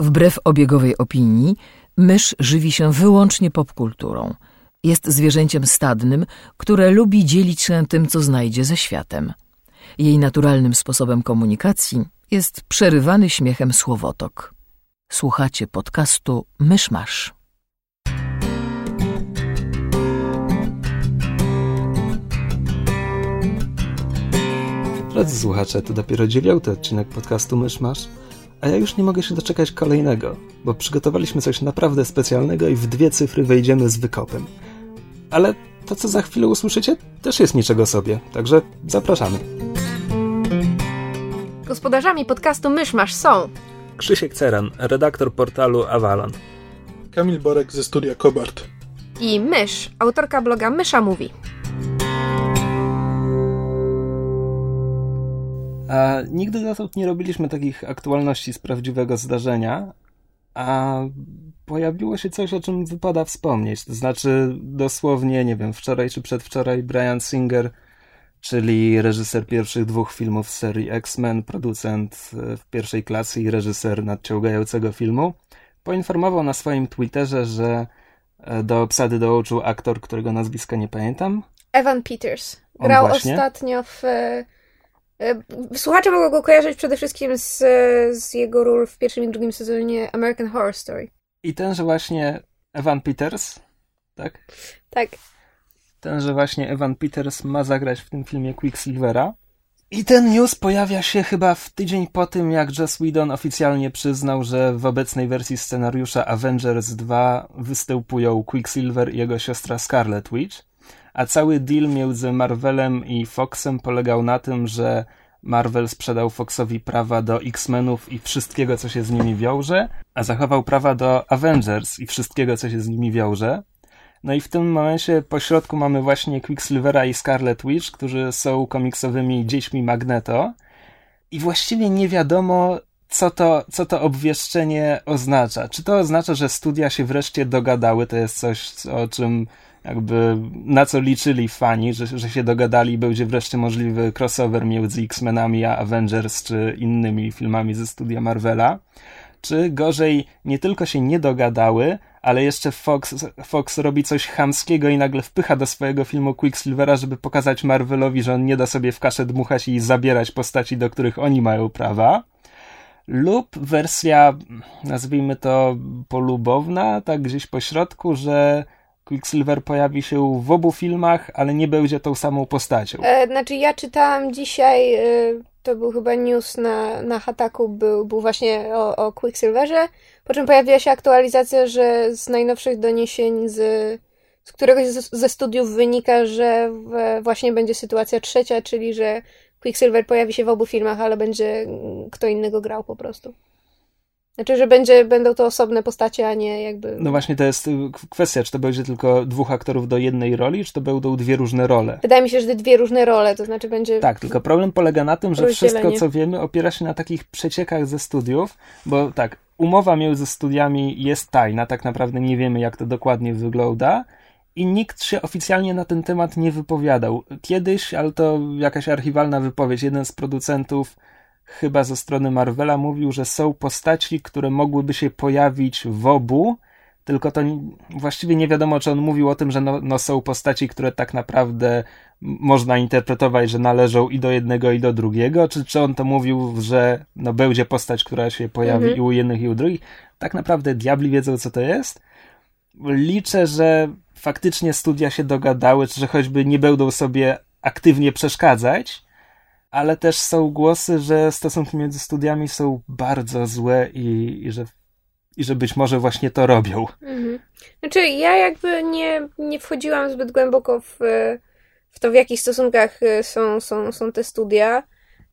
Wbrew obiegowej opinii, mysz żywi się wyłącznie popkulturą. Jest zwierzęciem stadnym, które lubi dzielić się tym, co znajdzie ze światem. Jej naturalnym sposobem komunikacji jest przerywany śmiechem słowotok. Słuchacie podcastu Myszmasz. Drodzy słuchacze, to dopiero dziewiąty odcinek podcastu Myszmasz, a ja już nie mogę się doczekać kolejnego, bo przygotowaliśmy coś naprawdę specjalnego i w dwie cyfry wejdziemy z wykopem. Ale to, co za chwilę usłyszycie, też jest niczego sobie, także zapraszamy. Gospodarzami podcastu Myszmasz są Krzysiek Ceran, redaktor portalu Avalon. Kamil Borek ze studia Kobart. i Mysz, autorka bloga Mysza Mówi. A nigdy dotąd nie robiliśmy takich aktualności z prawdziwego zdarzenia, a pojawiło się coś, o czym wypada wspomnieć. To znaczy, dosłownie, nie wiem, wczoraj czy przedwczoraj Brian Singer, czyli reżyser pierwszych dwóch filmów z serii X-Men, producent e, w pierwszej klasy i reżyser nadciągającego filmu, poinformował na swoim Twitterze, że e, do obsady dołączył aktor, którego nazwiska nie pamiętam. Evan Peters. Grał ostatnio w... e, Słuchacze mogą go kojarzyć przede wszystkim z, z jego ról w pierwszym i drugim sezonie American Horror Story. I tenże właśnie Evan Peters, tak? Tak. Tenże właśnie Evan Peters ma zagrać w tym filmie Quicksilvera. I ten news pojawia się chyba w tydzień po tym, jak Joss Whedon oficjalnie przyznał, że w obecnej wersji scenariusza Avengers 2 występują Quicksilver i jego siostra Scarlet Witch, a cały deal między Marvelem i Foxem polegał na tym, że Marvel sprzedał Foxowi prawa do X-Menów i wszystkiego, co się z nimi wiąże, a zachował prawa do Avengers i wszystkiego, co się z nimi wiąże. No i w tym momencie po środku mamy właśnie Quicksilvera i Scarlet Witch, którzy są komiksowymi dziećmi Magneto. I właściwie nie wiadomo, co to, co to obwieszczenie oznacza. Czy to oznacza, że studia się wreszcie dogadały? To jest coś, o czym jakby na co liczyli fani, że, że się dogadali i będzie wreszcie możliwy crossover między X-Menami a Avengers czy innymi filmami ze studia Marvela. Czy gorzej nie tylko się nie dogadały, ale jeszcze Fox, Fox robi coś chamskiego i nagle wpycha do swojego filmu Quicksilvera, żeby pokazać Marvelowi, że on nie da sobie w kaszę dmuchać i zabierać postaci, do których oni mają prawa. Lub wersja, nazwijmy to polubowna, tak gdzieś po środku, że Quicksilver pojawi się w obu filmach, ale nie będzie tą samą postacią. E, znaczy ja czytałam dzisiaj, e, to był chyba news na, na Hataku, był, był właśnie o, o Quicksilverze, po czym pojawiła się aktualizacja, że z najnowszych doniesień z, z któregoś ze, ze studiów wynika, że w, właśnie będzie sytuacja trzecia, czyli że Quicksilver pojawi się w obu filmach, ale będzie kto innego grał po prostu. Znaczy, że będzie, będą to osobne postacie, a nie jakby... No właśnie to jest y, kwestia, czy to będzie tylko dwóch aktorów do jednej roli, czy to będą dwie różne role. Wydaje mi się, że dwie różne role, to znaczy będzie... Tak, tylko problem polega na tym, że wszystko, co wiemy, opiera się na takich przeciekach ze studiów, bo tak, umowa między studiami jest tajna, tak naprawdę nie wiemy, jak to dokładnie wygląda i nikt się oficjalnie na ten temat nie wypowiadał. Kiedyś, ale to jakaś archiwalna wypowiedź, jeden z producentów chyba ze strony Marvela mówił, że są postaci, które mogłyby się pojawić w obu, tylko to właściwie nie wiadomo, czy on mówił o tym, że no, no są postaci, które tak naprawdę można interpretować, że należą i do jednego, i do drugiego, czy, czy on to mówił, że no będzie postać, która się pojawi Mhm. i u jednych, i u drugich. Tak naprawdę diabli wiedzą, co to jest. Liczę, że faktycznie studia się dogadały, czy że choćby nie będą sobie aktywnie przeszkadzać, ale też są głosy, że stosunki między studiami są bardzo złe i, i, że, i że być może właśnie to robią. Mhm. Znaczy, ja jakby nie, nie wchodziłam zbyt głęboko w, w to, w jakich stosunkach y, są, są, są te studia.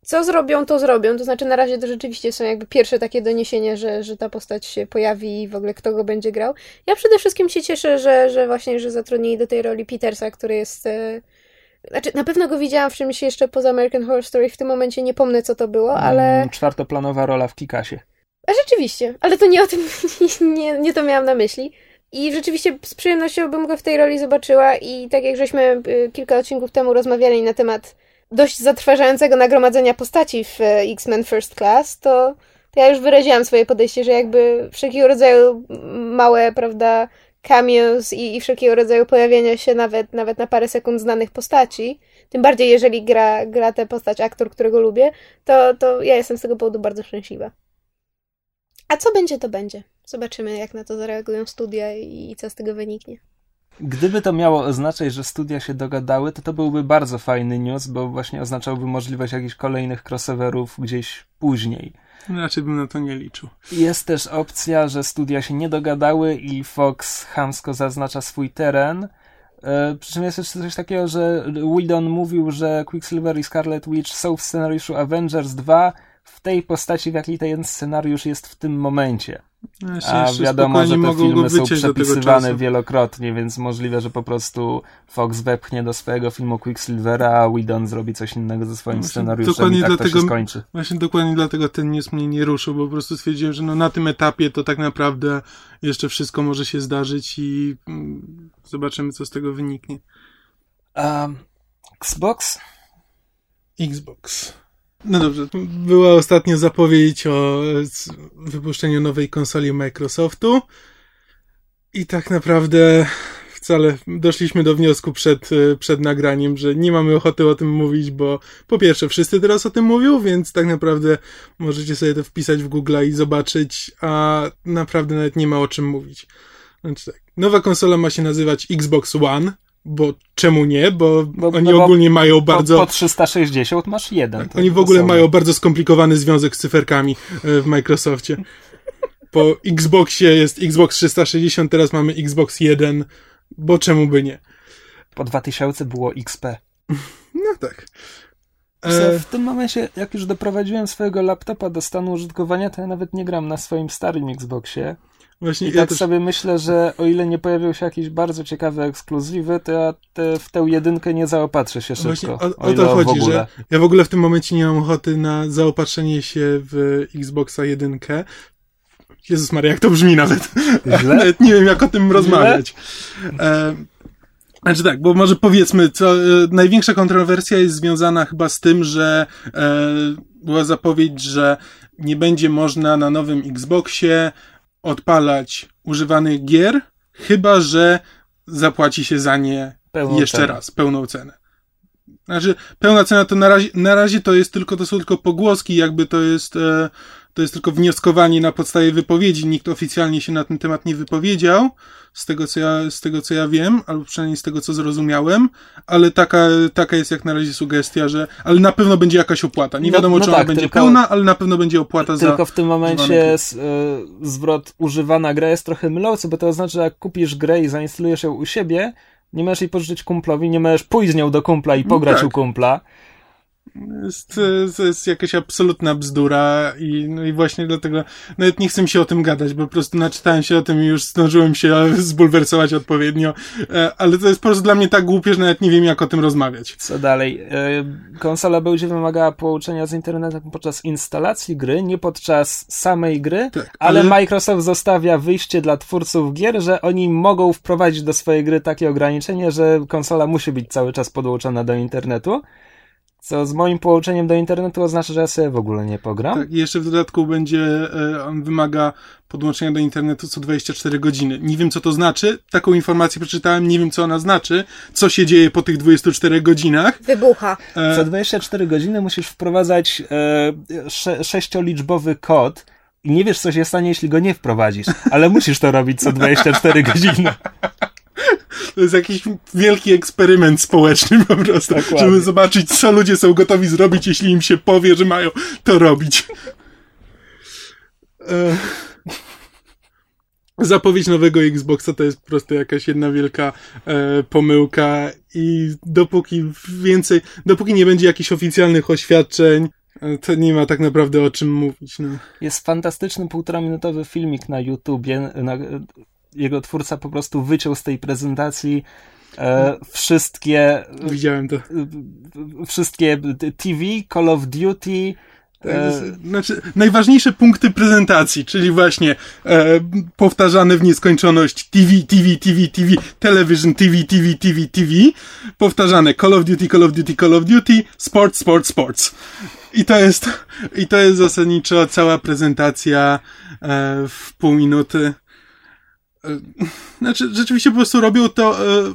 Co zrobią, to zrobią. To znaczy, na razie to rzeczywiście są jakby pierwsze takie doniesienia, że, że ta postać się pojawi i w ogóle kto go będzie grał. Ja przede wszystkim się cieszę, że, że właśnie, że zatrudnili do tej roli Petersa, który jest. Znaczy, na pewno go widziałam w czymś jeszcze poza American Horror Story. W tym momencie nie pomnę, co to było, ale. Mm, Czwartoplanowa rola w Kikasie. A rzeczywiście, ale to nie o tym, nie, nie to miałam na myśli. I rzeczywiście z przyjemnością bym go w tej roli zobaczyła i tak jak żeśmy y, kilka odcinków temu rozmawiali na temat dość zatrważającego nagromadzenia postaci w e, X-Men First Class, to ja już wyraziłam swoje podejście, że jakby wszelkiego rodzaju małe, prawda, cameos i, i wszelkiego rodzaju pojawienia się nawet, nawet na parę sekund znanych postaci, tym bardziej jeżeli gra, gra tę postać aktor, którego lubię, to, to ja jestem z tego powodu bardzo szczęśliwa. A co będzie, to będzie. Zobaczymy, jak na to zareagują studia i co z tego wyniknie. Gdyby to miało oznaczać, że studia się dogadały, to to byłby bardzo fajny news, bo właśnie oznaczałby możliwość jakichś kolejnych crossoverów gdzieś później. Raczej bym na to nie liczył. Jest też opcja, że studia się nie dogadały i Fox hamsko zaznacza swój teren. E, przy czym jest jeszcze coś takiego, że Whedon mówił, że Quicksilver i Scarlet Witch są w scenariuszu Avengers 2 w tej postaci, w jakiej ten scenariusz jest w tym momencie. No, A wiadomo, że te filmy są przepisywane wielokrotnie, więc możliwe, że po prostu Fox wepchnie do swojego filmu Quicksilvera, a Whedon zrobi coś innego ze swoim właśnie scenariuszem dokładnie i tak dlatego, to się skończy. Właśnie dokładnie dlatego ten news mnie nie ruszył, bo po prostu stwierdziłem, że no na tym etapie to tak naprawdę jeszcze wszystko może się zdarzyć i mm, zobaczymy, co z tego wyniknie. Um, Xbox? Xbox. No dobrze, była ostatnio zapowiedź o wypuszczeniu nowej konsoli Microsoftu i tak naprawdę wcale doszliśmy do wniosku przed, przed nagraniem, że nie mamy ochoty o tym mówić, bo po pierwsze wszyscy teraz o tym mówią, więc tak naprawdę możecie sobie to wpisać w Google i zobaczyć, a naprawdę nawet nie ma o czym mówić. Znaczy tak, nowa konsola ma się nazywać Xbox One, bo czemu nie? Bo, bo oni no ogólnie mają bardzo. Po, po 360 masz jeden. Oni w ogóle mają bardzo skomplikowany związek z cyferkami e, w Microsoftie. Po Xboxie jest Xbox 360, teraz mamy Xbox 1, bo czemu by nie? Po 2000 było XP. No tak. E, w tym momencie, jak już doprowadziłem swojego laptopa do stanu użytkowania, to ja nawet nie gram na swoim starym Xboxie. Właśnie I ja tak też... sobie myślę, że o ile nie pojawią się jakieś bardzo ciekawe ekskluzywy, to ja te, w tę jedynkę nie zaopatrzę się szybko. Właśnie o, o, o to chodzi, że ja w ogóle w tym momencie nie mam ochoty na zaopatrzenie się w Xboxa jedynkę. Jezus Maria, jak to brzmi nawet. nawet nie wiem, jak o tym rozmawiać. E, znaczy tak, bo może powiedzmy, co, e, największa kontrowersja jest związana chyba z tym, że e, była zapowiedź, że nie będzie można na nowym Xboxie odpalać używanych gier, chyba że zapłaci się za nie pełną jeszcze cenę. raz, pełną cenę. Znaczy, pełna cena to na razie, na razie to jest tylko, to są tylko pogłoski, jakby to jest, e, to jest tylko wnioskowanie na podstawie wypowiedzi. Nikt oficjalnie się na ten temat nie wypowiedział, z tego co ja, z tego co ja wiem, albo przynajmniej z tego co zrozumiałem, ale taka, taka jest jak na razie sugestia, że, ale na pewno będzie jakaś opłata. Nie no, wiadomo, no, czy ona tak, będzie tylko, pełna, ale na pewno będzie opłata tylko za. Tylko w tym momencie z, y, zwrot używana gra jest trochę mylący, bo to oznacza, że jak kupisz grę i zainstalujesz ją u siebie, nie możesz jej pożyczyć kumplowi, nie możesz pójść z nią do kumpla i pograć no tak. u kumpla. Jest, to jest jakaś absolutna bzdura i, no i właśnie dlatego nawet nie chcę mi się o tym gadać, bo po prostu naczytałem się o tym i już zdążyłem się zbulwersować odpowiednio, e, ale to jest po prostu dla mnie tak głupie, że nawet nie wiem jak o tym rozmawiać. Co dalej? E, konsola będzie wymagała połączenia z internetem podczas instalacji gry, nie podczas samej gry, tak, ale... ale Microsoft zostawia wyjście dla twórców gier, że oni mogą wprowadzić do swojej gry takie ograniczenie, że konsola musi być cały czas podłączona do internetu. Co z moim połączeniem do internetu oznacza, że ja sobie w ogóle nie pogram. Tak, i jeszcze w dodatku będzie, e, on wymaga podłączenia do internetu co 24 godziny. Nie wiem, co to znaczy. Taką informację przeczytałem, nie wiem, co ona znaczy. Co się dzieje po tych 24 godzinach. Wybucha. E... Co 24 godziny musisz wprowadzać e, sze sześcioliczbowy kod i nie wiesz, co się stanie, jeśli go nie wprowadzisz. Ale musisz to robić co 24 godziny. To jest jakiś wielki eksperyment społeczny po prostu, Dokładnie. żeby zobaczyć, co ludzie są gotowi zrobić, jeśli im się powie, że mają to robić. E... Zapowiedź nowego Xboxa to jest po prostu jakaś jedna wielka e, pomyłka i dopóki więcej, dopóki nie będzie jakichś oficjalnych oświadczeń, e, to nie ma tak naprawdę o czym mówić. No. Jest fantastyczny półtora minutowy filmik na YouTubie, na, jego twórca po prostu wyciął z tej prezentacji e, wszystkie. Widziałem to. Wszystkie TV, Call of Duty, E... Znaczy, najważniejsze punkty prezentacji, czyli właśnie e, powtarzane w nieskończoność TV, TV, TV, TV, television, TV, TV, TV, TV, powtarzane Call of Duty, Call of Duty, Call of Duty, Sports, Sports, Sports. I to jest, i to jest zasadniczo cała prezentacja e, w pół minuty. E, znaczy, rzeczywiście po prostu robią to, e,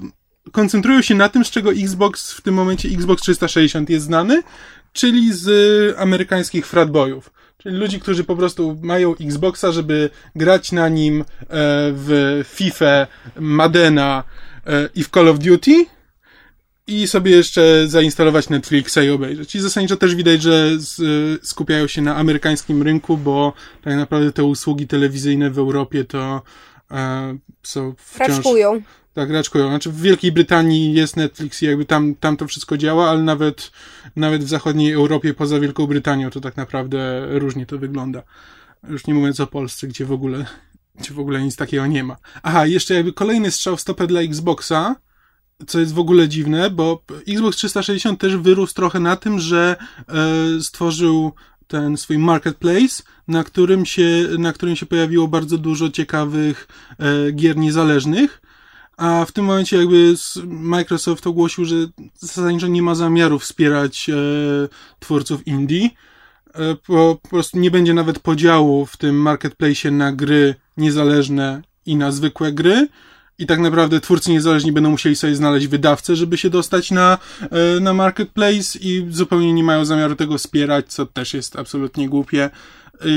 koncentrują się na tym, z czego Xbox w tym momencie, Xbox 360 jest znany, czyli z amerykańskich fratbojów. Czyli ludzi, którzy po prostu mają Xboxa, żeby grać na nim e, w FIFA, Madena e, i w Call of Duty i sobie jeszcze zainstalować Netflixa i obejrzeć. I zasadniczo też widać, że skupiają się na amerykańskim rynku, bo tak naprawdę te usługi telewizyjne w Europie to są wciąż... Raczkują. Tak, raczkują. Znaczy w Wielkiej Brytanii jest Netflix i jakby tam, tam to wszystko działa, ale nawet, nawet w zachodniej Europie poza Wielką Brytanią to tak naprawdę różnie to wygląda. Już nie mówiąc o Polsce, gdzie w ogóle, gdzie w ogóle nic takiego nie ma. Aha, jeszcze jakby kolejny strzał w stopę dla Xboxa, co jest w ogóle dziwne, bo Xbox 360 też wyrósł trochę na tym, że e, stworzył ten swój marketplace, na którym się, na którym się pojawiło bardzo dużo ciekawych e, gier niezależnych a w tym momencie jakby Microsoft ogłosił, że zasadniczo nie ma zamiaru wspierać e, twórców indie. E, po, po prostu nie będzie nawet podziału w tym marketplace na gry niezależne i na zwykłe gry. I tak naprawdę twórcy niezależni będą musieli sobie znaleźć wydawcę, żeby się dostać na, e, na marketplace i zupełnie nie mają zamiaru tego wspierać, co też jest absolutnie głupie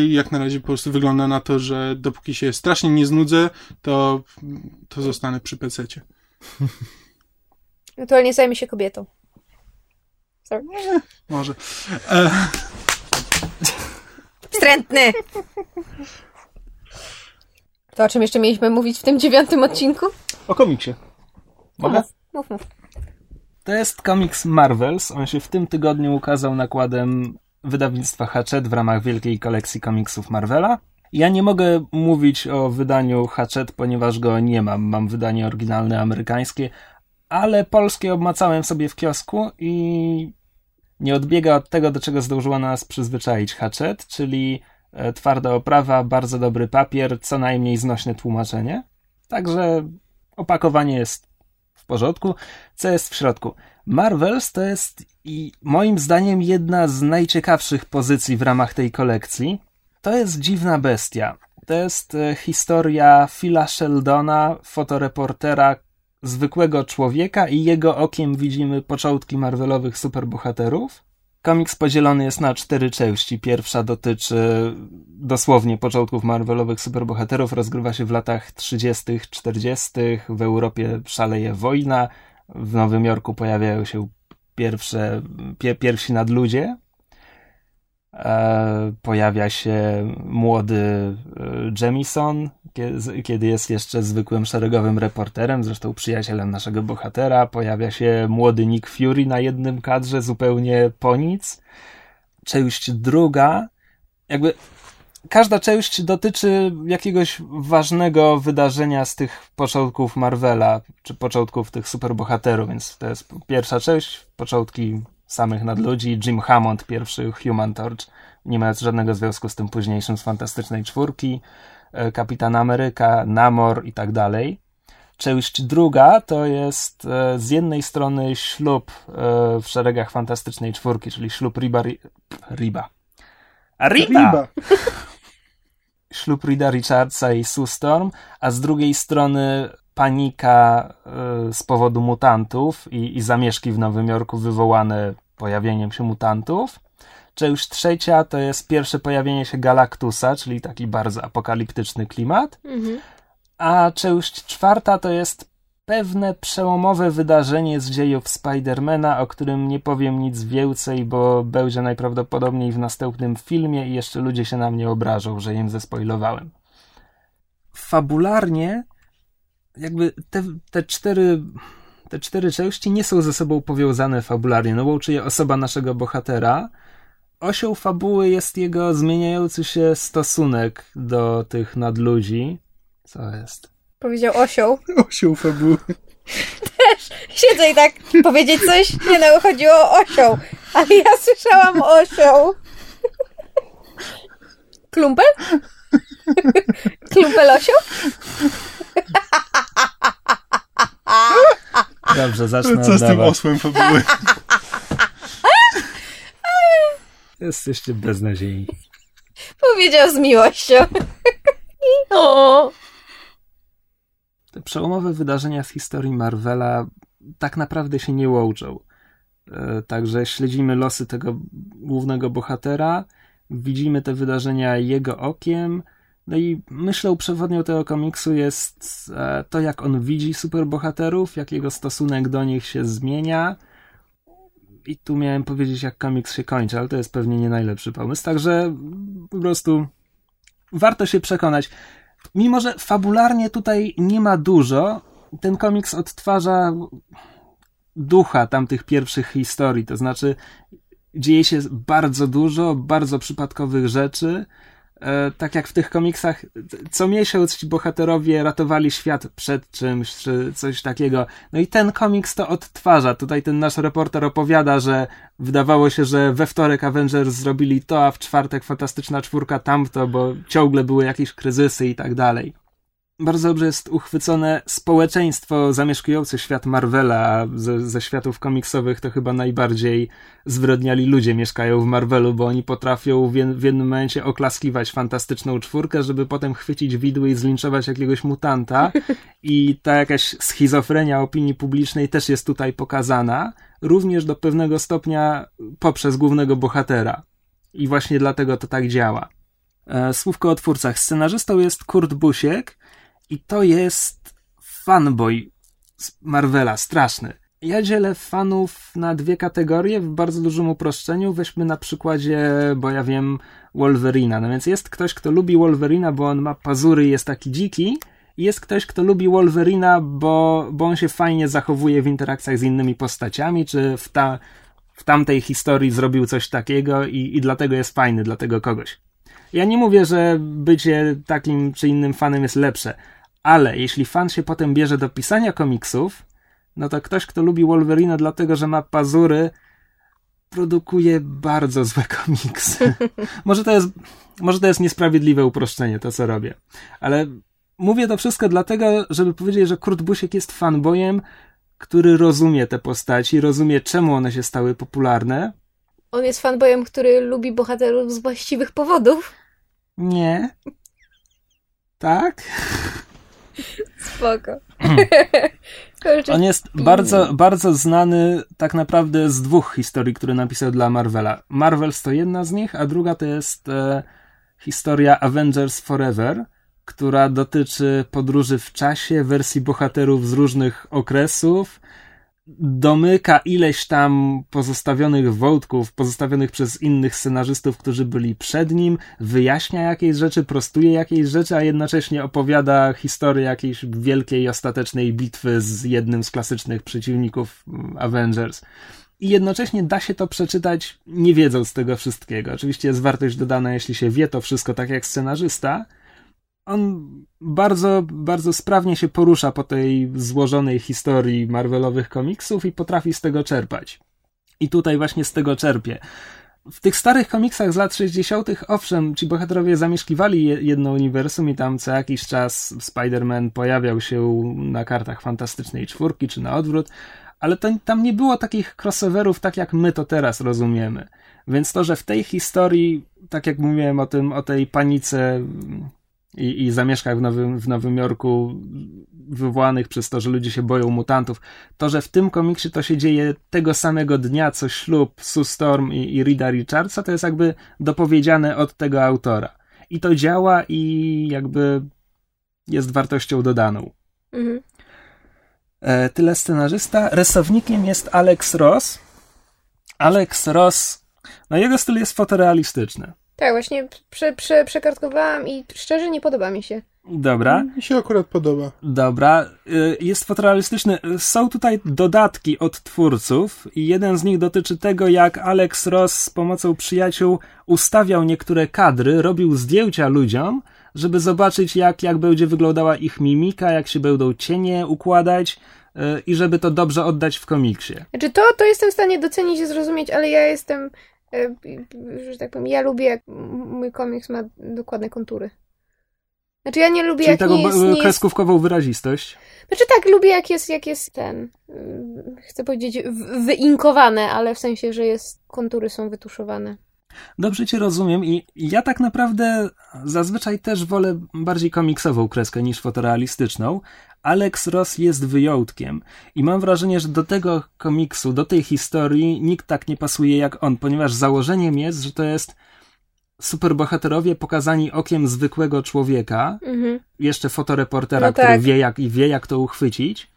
jak na razie po prostu wygląda na to, że dopóki się strasznie nie znudzę, to, to zostanę przy pececie. Ewentualnie zajmie się kobietą. Sorry. może. E... Wstrętny! To o czym jeszcze mieliśmy mówić w tym dziewiątym odcinku? O komiksie. Mogę? Mów, mów. To jest komiks Marvels. On się w tym tygodniu ukazał nakładem wydawnictwa Hachette w ramach wielkiej kolekcji komiksów Marvela. Ja nie mogę mówić o wydaniu Hachette, ponieważ go nie mam. Mam wydanie oryginalne amerykańskie, ale polskie obmacałem sobie w kiosku i nie odbiega od tego, do czego zdążyła nas przyzwyczaić Hachette, czyli twarda oprawa, bardzo dobry papier, co najmniej znośne tłumaczenie. Także opakowanie jest w porządku. Co jest w środku? Marvels to jest i moim zdaniem jedna z najciekawszych pozycji w ramach tej kolekcji. To jest dziwna bestia. To jest e, historia Phila Sheldona, fotoreportera, zwykłego człowieka i jego okiem widzimy początki Marvelowych superbohaterów. Komiks podzielony jest na cztery części. Pierwsza dotyczy dosłownie początków Marvelowych superbohaterów. Rozgrywa się w latach 30., 40. W Europie szaleje wojna. W Nowym Jorku pojawiają się pierwsze, pie, pierwsi nadludzie. E, pojawia się młody e, Jamison, kiedy, kiedy jest jeszcze zwykłym szeregowym reporterem, zresztą przyjacielem naszego bohatera. Pojawia się młody Nick Fury na jednym kadrze, zupełnie po nic. Część druga, jakby każda część dotyczy jakiegoś ważnego wydarzenia z tych początków Marvela, czy początków tych superbohaterów, więc to jest pierwsza część, początki samych nadludzi, Jim Hammond, pierwszy Human Torch, nie mając żadnego związku z tym późniejszym z Fantastycznej Czwórki, e, Kapitan Ameryka, Namor i tak dalej. Część druga to jest e, z jednej strony ślub e, w szeregach Fantastycznej Czwórki, czyli ślub Riba... Riba. Riba! Riba. ślub Rida Richardsa i Sue Storm, a z drugiej strony panika y, z powodu mutantów i, i zamieszki w Nowym Jorku wywołane pojawieniem się mutantów. Część trzecia to jest pierwsze pojawienie się Galactusa, czyli taki bardzo apokaliptyczny klimat. Mhm. A część czwarta to jest pewne przełomowe wydarzenie z dziejów Spidermana, o którym nie powiem nic więcej, bo będzie najprawdopodobniej w następnym filmie i jeszcze ludzie się na mnie obrażą, że im zespoilowałem. Fabularnie, jakby te, te cztery te cztery części nie są ze sobą powiązane fabularnie. No łączy je osoba naszego bohatera. Osią fabuły jest jego zmieniający się stosunek do tych nadludzi. Co jest? Powiedział osioł. Osioł fabuły. Też siedzę i tak powiedzieć coś? Nie no, chodziło o osioł. Ale ja słyszałam osioł. Klumpel? Klumpelosio? Dobrze, zacznę Co z tym osłem fabuły? Jesteście beznadziejni. Powiedział z miłością. o. Te przełomowe wydarzenia z historii Marvela tak naprawdę się nie łączą. E, Także śledzimy losy tego głównego bohatera, widzimy te wydarzenia jego okiem, no i myślą przewodnią tego komiksu jest e, to, jak on widzi superbohaterów, jak jego stosunek do nich się zmienia. I tu miałem powiedzieć, jak komiks się kończy, ale to jest pewnie nie najlepszy pomysł. Także po prostu warto się przekonać. Mimo, że fabularnie tutaj nie ma dużo, ten komiks odtwarza ducha tamtych pierwszych historii. To znaczy, dzieje się bardzo dużo, bardzo przypadkowych rzeczy. E, tak jak w tych komiksach, co miesiąc ci bohaterowie ratowali świat przed czymś, czy coś takiego. No i ten komiks to odtwarza. Tutaj ten nasz reporter opowiada, że wydawało się, że we wtorek Avengers zrobili to, a w czwartek Fantastyczna Czwórka tamto, bo ciągle były jakieś kryzysy i tak dalej bardzo dobrze jest uchwycone społeczeństwo zamieszkujące świat Marvela, a ze, ze światów komiksowych to chyba najbardziej zwyrodniali ludzie mieszkają w Marvelu, bo oni potrafią w, w jednym momencie oklaskiwać fantastyczną czwórkę, żeby potem chwycić widły i zlinczować jakiegoś mutanta i ta jakaś schizofrenia opinii publicznej też jest tutaj pokazana, również do pewnego stopnia poprzez głównego bohatera. I właśnie dlatego to tak działa. E, Słówko o twórcach. Scenarzystą jest Kurt Busiek, i to jest fanboy Marvela, straszny. Ja dzielę fanów na dwie kategorie w bardzo dużym uproszczeniu. Weźmy na przykładzie, bo ja wiem, Wolverina. No więc jest ktoś, kto lubi Wolverina, bo on ma pazury i jest taki dziki. Jest ktoś, kto lubi Wolverina, bo, bo on się fajnie zachowuje w interakcjach z innymi postaciami, czy w, ta, w tamtej historii zrobił coś takiego i, i dlatego jest fajny dla tego kogoś. Ja nie mówię, że bycie takim czy innym fanem jest lepsze, ale jeśli fan się potem bierze do pisania komiksów, no to ktoś, kto lubi Wolverina dlatego, że ma pazury, produkuje bardzo złe komiksy. może, to jest, może to jest niesprawiedliwe uproszczenie, to co robię. Ale mówię to wszystko dlatego, żeby powiedzieć, że Kurt Busiek jest fanboyem, który rozumie te postaci, rozumie czemu one się stały popularne. On jest fanboyem, który lubi bohaterów z właściwych powodów. Nie. Tak? Spoko. On jest bardzo, bardzo znany tak naprawdę z dwóch historii, które napisał dla Marvela. Marvels to jedna z nich, a druga to jest e, historia Avengers Forever, która dotyczy podróży w czasie, wersji bohaterów z różnych okresów, domyka ileś tam pozostawionych wątków, pozostawionych przez innych scenarzystów, którzy byli przed nim, wyjaśnia jakieś rzeczy, prostuje jakieś rzeczy, a jednocześnie opowiada historię jakiejś wielkiej, ostatecznej bitwy z jednym z klasycznych przeciwników mm, Avengers. I jednocześnie da się to przeczytać nie wiedząc tego wszystkiego. Oczywiście jest wartość dodana, jeśli się wie to wszystko tak jak scenarzysta, on bardzo, bardzo sprawnie się porusza po tej złożonej historii Marvelowych komiksów i potrafi z tego czerpać. I tutaj właśnie z tego czerpie. W tych starych komiksach z lat 60., owszem, ci bohaterowie zamieszkiwali jedno uniwersum i tam co jakiś czas Spider-Man pojawiał się na kartach Fantastycznej Czwórki, czy na odwrót, ale to, tam nie było takich crossoverów, tak jak my to teraz rozumiemy. Więc to, że w tej historii, tak jak mówiłem o tym, o tej panice i, i zamieszkach w Nowym, w Nowym Jorku wywołanych przez to, że ludzie się boją mutantów. To, że w tym komiksie to się dzieje tego samego dnia, co ślub Sue Storm i, i Rida Richardsa, to jest jakby dopowiedziane od tego autora. I to działa i jakby jest wartością dodaną. Mhm. E, tyle scenarzysta. Rysownikiem jest Alex Ross. Alex Ross, no jego styl jest fotorealistyczny. Tak, właśnie prze, prze, przekartkowałam i szczerze nie podoba mi się. Dobra. Mi się akurat podoba. Dobra. Y, jest fotorealistyczny. Są tutaj dodatki od twórców i jeden z nich dotyczy tego, jak Alex Ross z pomocą przyjaciół ustawiał niektóre kadry, robił zdjęcia ludziom, żeby zobaczyć, jak, jak będzie wyglądała ich mimika, jak się będą cienie układać y, i żeby to dobrze oddać w komiksie. Znaczy to, to jestem w stanie docenić i zrozumieć, ale ja jestem że tak powiem, ja lubię, jak mój komiks ma dokładne kontury. Znaczy ja nie lubię, Czyli jak taką nie jest, nie jest... kreskówkową wyrazistość. Znaczy tak, lubię jak jest, jak jest ten, y, chcę powiedzieć w- wyinkowane, ale w sensie, że jest, kontury są wytuszowane. Dobrze cię rozumiem i ja tak naprawdę zazwyczaj też wolę bardziej komiksową kreskę niż fotorealistyczną. Alex Ross jest wyjątkiem i mam wrażenie, że do tego komiksu, do tej historii nikt tak nie pasuje jak on, ponieważ założeniem jest, że to jest superbohaterowie pokazani okiem zwykłego człowieka, Mhm. jeszcze fotoreportera, No który tak. wie jak i wie jak to uchwycić.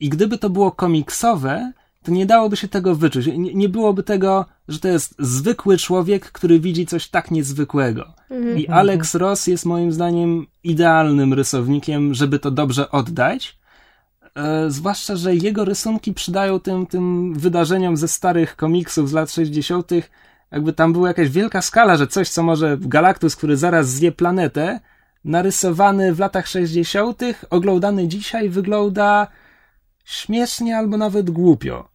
I gdyby to było komiksowe, to nie dałoby się tego wyczuć. Nie, nie byłoby tego, że to jest zwykły człowiek, który widzi coś tak niezwykłego. Mhm. I Alex Ross jest moim zdaniem idealnym rysownikiem, żeby to dobrze oddać. E, zwłaszcza, że jego rysunki przydają tym, tym wydarzeniom ze starych komiksów z lat 60. Jakby tam była jakaś wielka skala, że coś, co może Galactus, który zaraz zje planetę, narysowany w latach 60., oglądany dzisiaj, wygląda śmiesznie albo nawet głupio.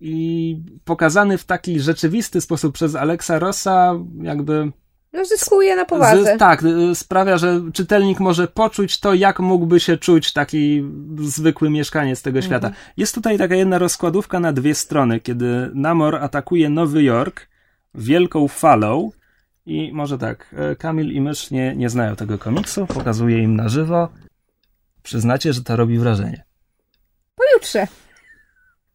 I pokazany w taki rzeczywisty sposób przez Alexa Rossa, jakby No zyskuje na powadze. z, tak, y, sprawia, że czytelnik może poczuć to, jak mógłby się czuć taki zwykły mieszkaniec tego świata. Jest tutaj taka jedna rozkładówka na dwie strony, kiedy Namor atakuje Nowy Jork wielką falą i może tak, e, Kamil i Mysz nie, nie znają tego komiksu, pokazuję im na żywo. Przyznacie, że to robi wrażenie. Pojutrze.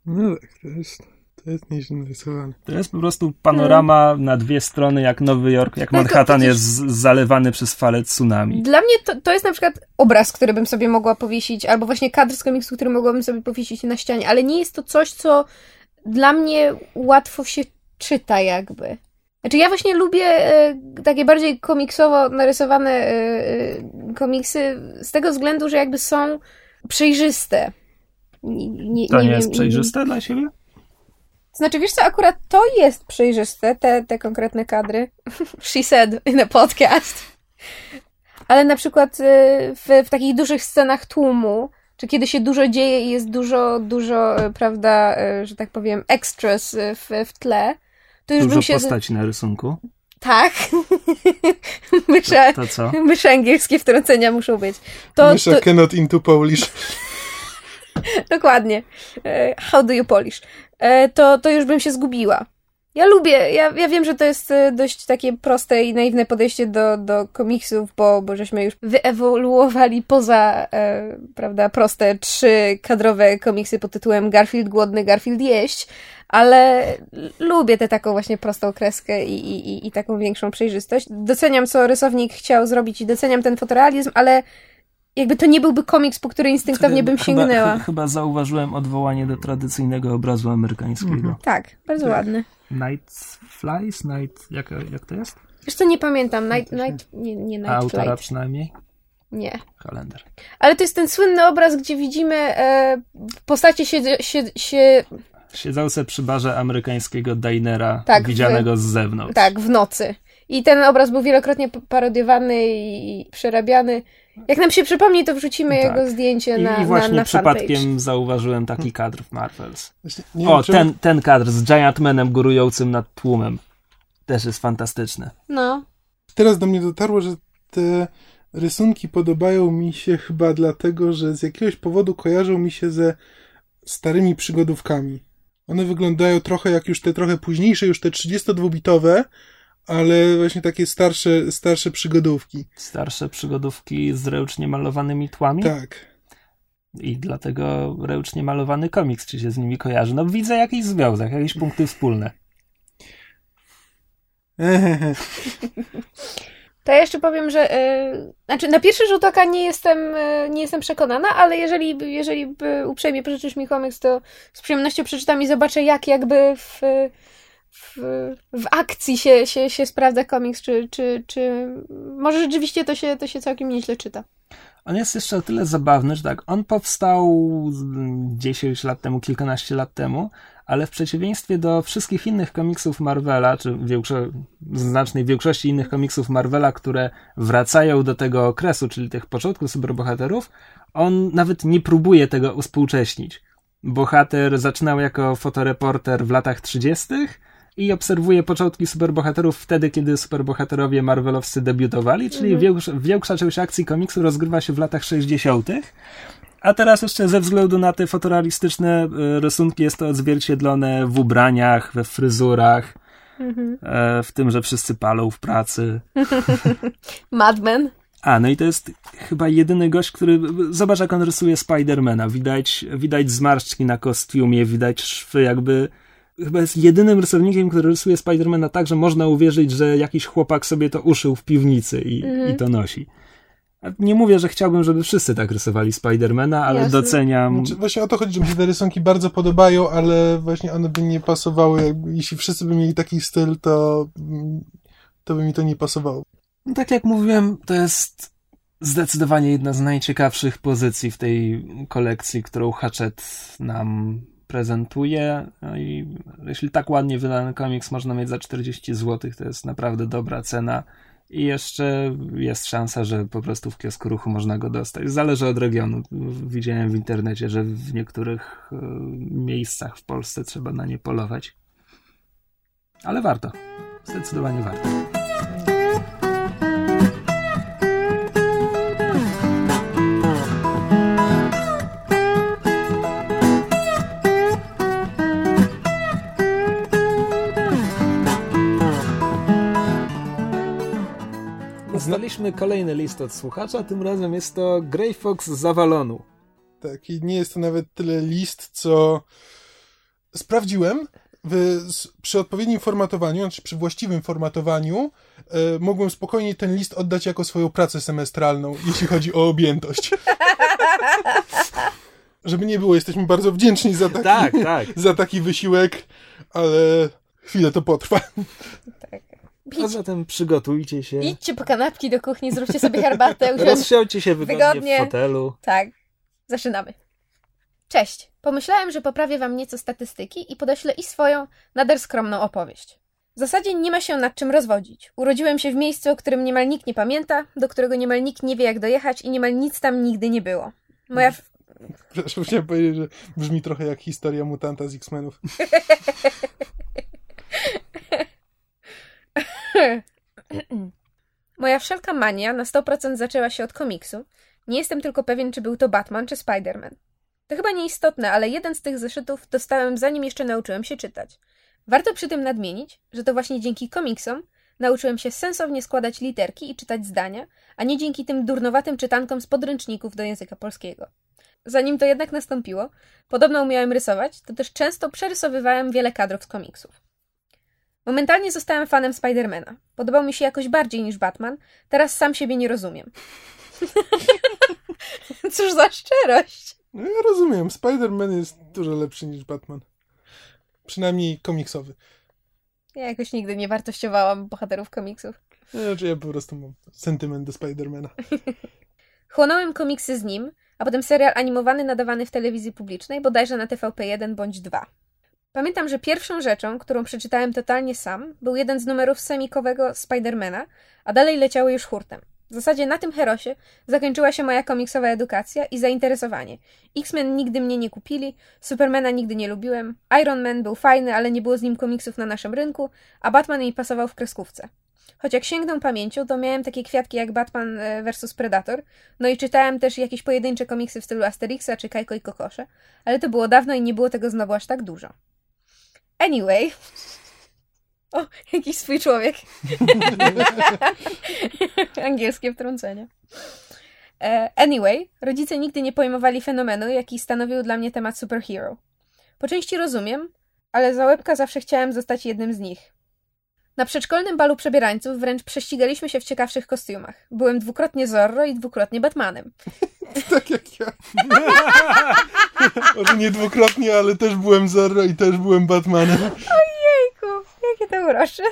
No tak, to jest, to jest nieźle narysowane. To jest po prostu panorama na dwie strony, jak Nowy Jork, jak No Manhattan widzisz- jest zalewany przez falę tsunami. Dla mnie to, to jest na przykład obraz, który bym sobie mogła powiesić, albo właśnie kadr z komiksu, który mogłabym sobie powiesić na ścianie, ale nie jest to coś, co dla mnie łatwo się czyta jakby. Znaczy ja właśnie lubię e, takie bardziej komiksowo narysowane e, e, komiksy z tego względu, że jakby są przejrzyste. Nie, nie, To nie, wiem, jest przejrzyste dla siebie? Znaczy, wiesz co, akurat to jest przejrzyste, te, te konkretne kadry. She said in a podcast. Ale na przykład y, w, w takich dużych scenach tłumu, czy kiedy się dużo dzieje i jest dużo, dużo, y, prawda, y, że tak powiem, extras w, w tle, to już Dużo bym się... postaci na rysunku. Tak. Mysze, To co? mysze angielskie wtrącenia muszą być. To, Mysza to, cannot into Polish. Dokładnie. E, How do you polish? E, To, to już bym się zgubiła. Ja lubię, ja, ja wiem, że to jest e, dość takie proste i naiwne podejście do, do komiksów, bo, bo żeśmy już wyewoluowali poza, e, prawda, proste trzy kadrowe komiksy pod tytułem Garfield głodny, Garfield jeść, ale lubię tę taką właśnie prostą kreskę i, i- i taką większą przejrzystość. Doceniam, co rysownik chciał zrobić i doceniam ten fotorealizm, ale jakby to nie byłby komiks, po który instynktownie bym Chyba- sięgnęła. chy- Chyba zauważyłem odwołanie do tradycyjnego obrazu amerykańskiego. Mhm. Tak, bardzo ładny. Night Flies? Night... Jak, jak to jest? Wiesz co, nie pamiętam. Night, night, nie, nie A Night autora Flight. przynajmniej? Nie. Kalender. Ale to jest ten słynny obraz, gdzie widzimy e, postacie się, się, się Siedzące przy barze amerykańskiego dinera, Tak, widzianego z zewnątrz. tak, w nocy. I ten obraz był wielokrotnie parodiowany i przerabiany. Jak nam się przypomni, to wrzucimy Tak. jego zdjęcie I, na, I właśnie na, na fanpage. przypadkiem zauważyłem taki kadr w Marvels. O, ten, ten kadr z Giant Manem górującym nad tłumem. Też jest fantastyczny. No. Teraz do mnie dotarło, że te rysunki podobają mi się chyba dlatego, że z jakiegoś powodu kojarzą mi się ze starymi przygodówkami. One wyglądają trochę jak już te trochę późniejsze, już te 32-bitowe, ale właśnie takie starsze, starsze przygodówki. Starsze przygodówki z ręcznie malowanymi tłami. Tak. I dlatego ręcznie malowany komiks ci się z nimi kojarzy. No widzę jakiś związek, jakieś punkty wspólne. To ja jeszcze powiem, że e, znaczy na pierwszy rzut oka nie jestem, e, nie jestem przekonana, ale jeżeli, jeżeli by uprzejmie pożyczysz mi komiks, to z przyjemnością przeczytam i zobaczę, jak jakby w, w, w akcji się, się, się sprawdza komiks, czy, czy, czy może rzeczywiście to się, to się całkiem nieźle czyta. On jest jeszcze o tyle zabawny, że tak, on powstał z- 10 lat temu, kilkanaście lat temu, ale w przeciwieństwie do wszystkich innych komiksów Marvela, czy większo- znacznej większości innych komiksów Marvela, które wracają do tego okresu, czyli tych początków superbohaterów, on nawet nie próbuje tego uspółcześnić. Bohater zaczynał jako fotoreporter w latach 30., i obserwuje początki superbohaterów wtedy, kiedy superbohaterowie marvelowscy debiutowali, czyli mhm. większa część akcji komiksu rozgrywa się w latach 60. A teraz jeszcze ze względu na te fotorealistyczne e, rysunki jest to odzwierciedlone w ubraniach, we fryzurach, mhm. E, w tym, że wszyscy palą w pracy. Madmen. A, no i to jest chyba jedyny gość, który. Zobacz, jak on rysuje Spidermana. Widać, widać zmarszczki na kostiumie, widać szwy, jakby. Chyba jest jedynym rysownikiem, który rysuje Spidermana tak, że można uwierzyć, że jakiś chłopak sobie to uszył w piwnicy i, mhm. i to nosi. Nie mówię, że chciałbym, żeby wszyscy tak rysowali Spidermana, ale Jasne. doceniam. Znaczy, właśnie o to chodzi, że mi się te rysunki bardzo podobają, ale właśnie one by nie pasowały. Jeśli wszyscy by mieli taki styl, to, to by mi to nie pasowało. No tak jak mówiłem, to jest zdecydowanie jedna z najciekawszych pozycji w tej kolekcji, którą Hatchet nam prezentuje. No i jeśli tak ładnie wydany komiks można mieć za 40 zł, to jest naprawdę dobra cena. I jeszcze jest szansa, że po prostu w kiosku ruchu można go dostać. Zależy od regionu. Widziałem w internecie, że w niektórych e, miejscach w Polsce trzeba na nie polować. Ale warto. Zdecydowanie warto. Dostaliśmy kolejny list od słuchacza, tym razem jest to Grey Fox z Avalonu. Tak, i nie jest to nawet tyle list, co sprawdziłem. W, przy odpowiednim formatowaniu, znaczy przy właściwym formatowaniu, e, mogłem spokojnie ten list oddać jako swoją pracę semestralną, jeśli chodzi o objętość. Żeby nie było, jesteśmy bardzo wdzięczni za taki, tak, tak. za taki wysiłek, ale chwilę to potrwa. Tak. A zatem przygotujcie się. Idźcie po kanapki do kuchni, zróbcie sobie herbatę. Rozsiądźcie się wygodnie, wygodnie w fotelu. Tak. Zaczynamy. Cześć. Pomyślałem, że poprawię wam nieco statystyki i podeślę i swoją, nader skromną opowieść. W zasadzie nie ma się nad czym rozwodzić. Urodziłem się w miejscu, o którym niemal nikt nie pamięta, do którego niemal nikt nie wie, jak dojechać i niemal nic tam nigdy nie było. Moja... Przepraszam, chciałem powiedzieć, że brzmi trochę jak historia mutanta z X-Menów. Moja wszelka mania na 100% zaczęła się od komiksu. Nie jestem tylko pewien, czy był to Batman czy Spider-Man. To chyba nieistotne, ale jeden z tych zeszytów dostałem zanim jeszcze nauczyłem się czytać. Warto przy tym nadmienić, że to właśnie dzięki komiksom nauczyłem się sensownie składać literki i czytać zdania, a nie dzięki tym durnowatym czytankom z podręczników do języka polskiego. Zanim to jednak nastąpiło, podobno umiałem rysować, to też często przerysowywałem wiele kadrów z komiksów. Momentalnie zostałem fanem Spidermana. Podobał mi się jakoś bardziej niż Batman. Teraz sam siebie nie rozumiem. Cóż za szczerość. No ja rozumiem. Spider-Man jest dużo lepszy niż Batman. Przynajmniej komiksowy. Ja jakoś nigdy nie wartościowałam bohaterów komiksów. Znaczy ja po prostu mam sentyment do Spidermana. Chłonąłem komiksy z nim, a potem serial animowany nadawany w telewizji publicznej, bodajże na TVP1 bądź 2. Pamiętam, że pierwszą rzeczą, którą przeczytałem totalnie sam, był jeden z numerów semikowego Spidermana, a dalej leciały już hurtem. W zasadzie na tym herosie zakończyła się moja komiksowa edukacja i zainteresowanie. X-Men nigdy mnie nie kupili, Supermana nigdy nie lubiłem, Iron Man był fajny, ale nie było z nim komiksów na naszym rynku, a Batman mi pasował w kreskówce. Choć jak sięgnę pamięcią, to miałem takie kwiatki jak Batman e, vs Predator, no i czytałem też jakieś pojedyncze komiksy w stylu Asterixa czy Kajko i Kokosze, ale to było dawno i nie było tego znowu aż tak dużo. Anyway. O, jakiś swój człowiek. Angielskie wtrącenie. E, anyway, rodzice nigdy nie pojmowali fenomenu, jaki stanowił dla mnie temat superhero. Po części rozumiem, ale za łebka zawsze chciałem zostać jednym z nich. Na przedszkolnym balu przebierańców wręcz prześcigaliśmy się w ciekawszych kostiumach. Byłem dwukrotnie Zorro i dwukrotnie Batmanem. tak jak ja. Może nie dwukrotnie, ale też byłem Zorro i też byłem Batmanem. Ojejku, jakie to urocze.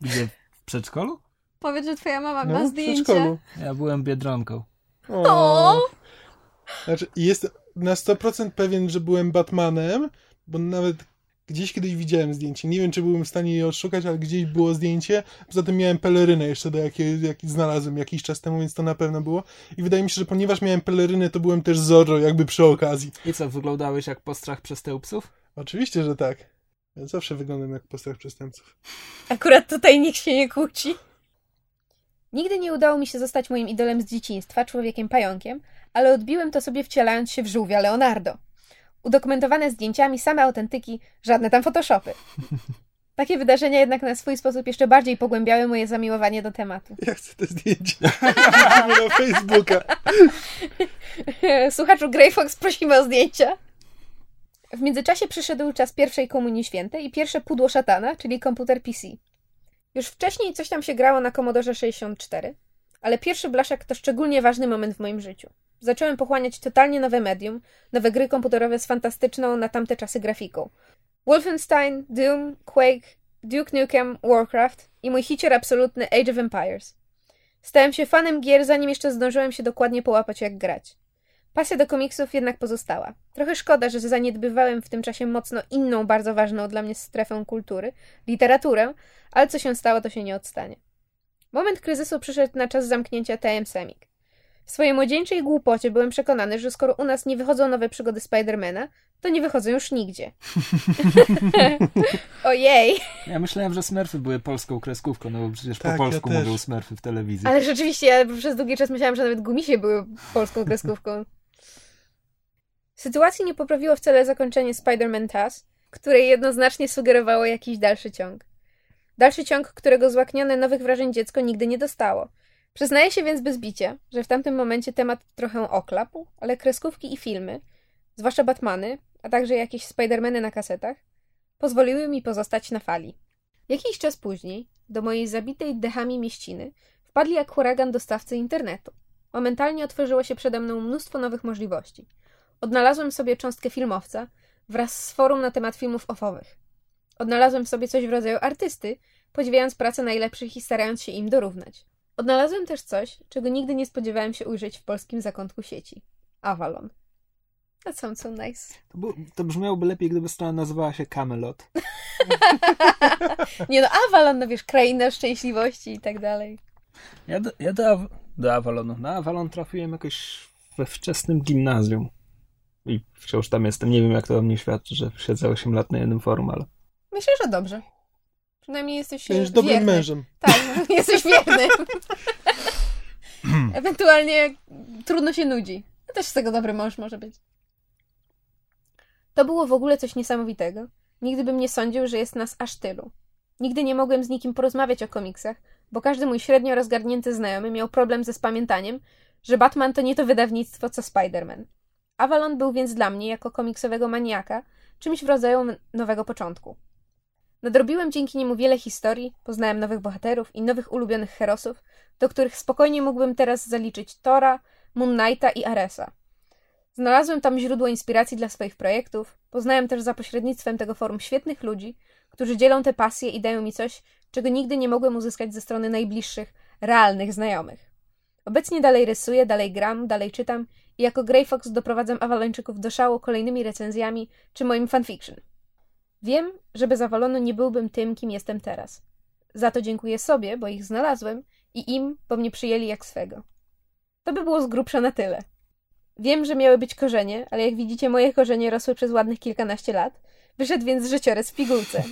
Gdzie? W przedszkolu? Powiedz, że twoja mama no, ma zdjęcie. W przedszkolu. Ja byłem Biedronką. O. Znaczy, jest na 100% pewien, że byłem Batmanem, bo nawet Gdzieś kiedyś widziałem zdjęcie. Nie wiem, czy byłem w stanie je odszukać, ale gdzieś było zdjęcie. Poza tym miałem pelerynę jeszcze, do jakiej, jak znalazłem jakiś czas temu, więc to na pewno było. I wydaje mi się, że ponieważ miałem pelerynę, to byłem też Zorro, jakby przy okazji. I co, wyglądałeś jak postrach przestępców? Oczywiście, że tak. Ja zawsze wyglądam jak postrach przestępców. Akurat tutaj nikt się nie kłóci. Nigdy nie udało mi się zostać moim idolem z dzieciństwa, człowiekiem pająkiem, ale odbiłem to sobie wcielając się w żółwia Leonardo. Udokumentowane zdjęciami, same autentyki, żadne tam photoshopy. Takie wydarzenia jednak na swój sposób jeszcze bardziej pogłębiały moje zamiłowanie do tematu. Ja chcę te zdjęcia. na Facebooka. Słuchaczu Grey Fox, prosimy o zdjęcia. W międzyczasie przyszedł czas pierwszej komunii świętej i pierwsze pudło szatana, czyli komputer PC. Już wcześniej coś tam się grało na Commodore 64, ale pierwszy blaszak to szczególnie ważny moment w moim życiu. Zacząłem pochłaniać totalnie nowe medium, nowe gry komputerowe z fantastyczną na tamte czasy grafiką. Wolfenstein, Doom, Quake, Duke Nukem, Warcraft i mój hicior absolutny Age of Empires. Stałem się fanem gier, zanim jeszcze zdążyłem się dokładnie połapać jak grać. Pasja do komiksów jednak pozostała. Trochę szkoda, że zaniedbywałem w tym czasie mocno inną, bardzo ważną dla mnie strefę kultury, literaturę, ale co się stało, to się nie odstanie. Moment kryzysu przyszedł na czas zamknięcia TM Semik. W swojej młodzieńczej głupocie byłem przekonany, że skoro u nas nie wychodzą nowe przygody Spidermana, to nie wychodzą już nigdzie. Ojej! Ja myślałem, że Smurfy były polską kreskówką, no bo przecież Tak, po ja polsku też. mówią Smurfy w telewizji. Ale rzeczywiście, ja przez długi czas myślałam, że nawet gumisie były polską kreskówką. Sytuacji nie poprawiło wcale zakończenie Spider-Man TAS, które jednoznacznie sugerowało jakiś dalszy ciąg. Dalszy ciąg, którego złaknione nowych wrażeń dziecko nigdy nie dostało. Przyznaję się więc bez bicia, że w tamtym momencie temat trochę oklapł, ale kreskówki i filmy, zwłaszcza Batmany, a także jakieś Spidermany na kasetach, pozwoliły mi pozostać na fali. Jakiś czas później, do mojej zabitej dechami mieściny, wpadli jak huragan dostawcy internetu. Momentalnie otworzyło się przede mną mnóstwo nowych możliwości. Odnalazłem sobie cząstkę filmowca wraz z forum na temat filmów ofowych. Odnalazłem sobie coś w rodzaju artysty, podziwiając pracę najlepszych i starając się im dorównać. Odnalazłem też coś, czego nigdy nie spodziewałem się ujrzeć w polskim zakątku sieci. Avalon. That sounds so nice. To, bu- to brzmiałoby lepiej, gdyby strona nazywała się Camelot. Nie no, Avalon, no wiesz, kraina szczęśliwości i tak dalej. Ja do, ja do, do Avalonu. Na Avalon trafiłem jakoś we wczesnym gimnazjum. I wciąż tam jestem. Nie wiem, jak to o mnie świadczy, że siedzę 8 lat na jednym forum, ale Myślę, że dobrze. Przynajmniej jesteś Będziesz dobrym wierny. mężem. Tak, jesteś wierny. Ewentualnie trudno się nudzi. No też z tego dobry mąż może być. To było w ogóle coś niesamowitego. Nigdy bym nie sądził, że jest nas aż tylu. Nigdy nie mogłem z nikim porozmawiać o komiksach, bo każdy mój średnio rozgarnięty znajomy miał problem ze spamiętaniem, że Batman to nie to wydawnictwo co Spider-Man. Avalon był więc dla mnie, jako komiksowego maniaka, czymś w rodzaju nowego początku. Nadrobiłem dzięki niemu wiele historii, poznałem nowych bohaterów i nowych ulubionych herosów, do których spokojnie mógłbym teraz zaliczyć Tora, Moon Knighta i Aresa. Znalazłem tam źródło inspiracji dla swoich projektów, poznałem też za pośrednictwem tego forum świetnych ludzi, którzy dzielą te pasje i dają mi coś, czego nigdy nie mogłem uzyskać ze strony najbliższych, realnych znajomych. Obecnie dalej rysuję, dalej gram, dalej czytam i jako Grey Fox doprowadzam Awalończyków do szału kolejnymi recenzjami czy moim fanfiction. Wiem, że bez Avalonu nie byłbym tym, kim jestem teraz. Za to dziękuję sobie, bo ich znalazłem i im, bo mnie przyjęli jak swego. To by było z grubsza na tyle. Wiem, że miały być korzenie, ale jak widzicie, moje korzenie rosły przez ładnych kilkanaście lat. Wyszedł więc życiorys w pigułce.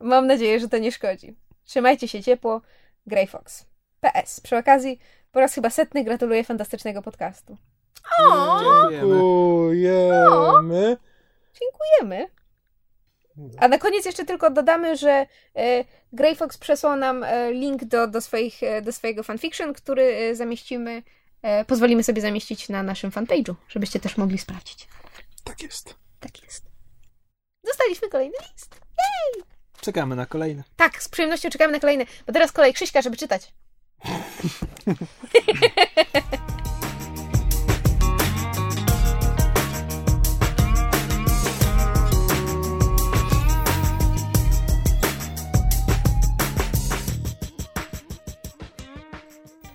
Mam nadzieję, że to nie szkodzi. Trzymajcie się ciepło. Grey Fox. PS. Przy okazji, po raz chyba setny gratuluję fantastycznego podcastu. O, dziękujemy. Dziękujemy. dziękujemy. A na koniec jeszcze tylko dodamy, że e, Grey Fox przesłał nam e, link do, do, swoich, e, do swojego fanfiction, który zamieścimy, pozwolimy sobie zamieścić na naszym fanpage'u, żebyście też mogli sprawdzić. Tak jest. Tak jest. Dostaliśmy kolejny list. czekamy na kolejne. Tak, z przyjemnością czekamy na kolejny, bo teraz kolej Krzyśka, żeby czytać.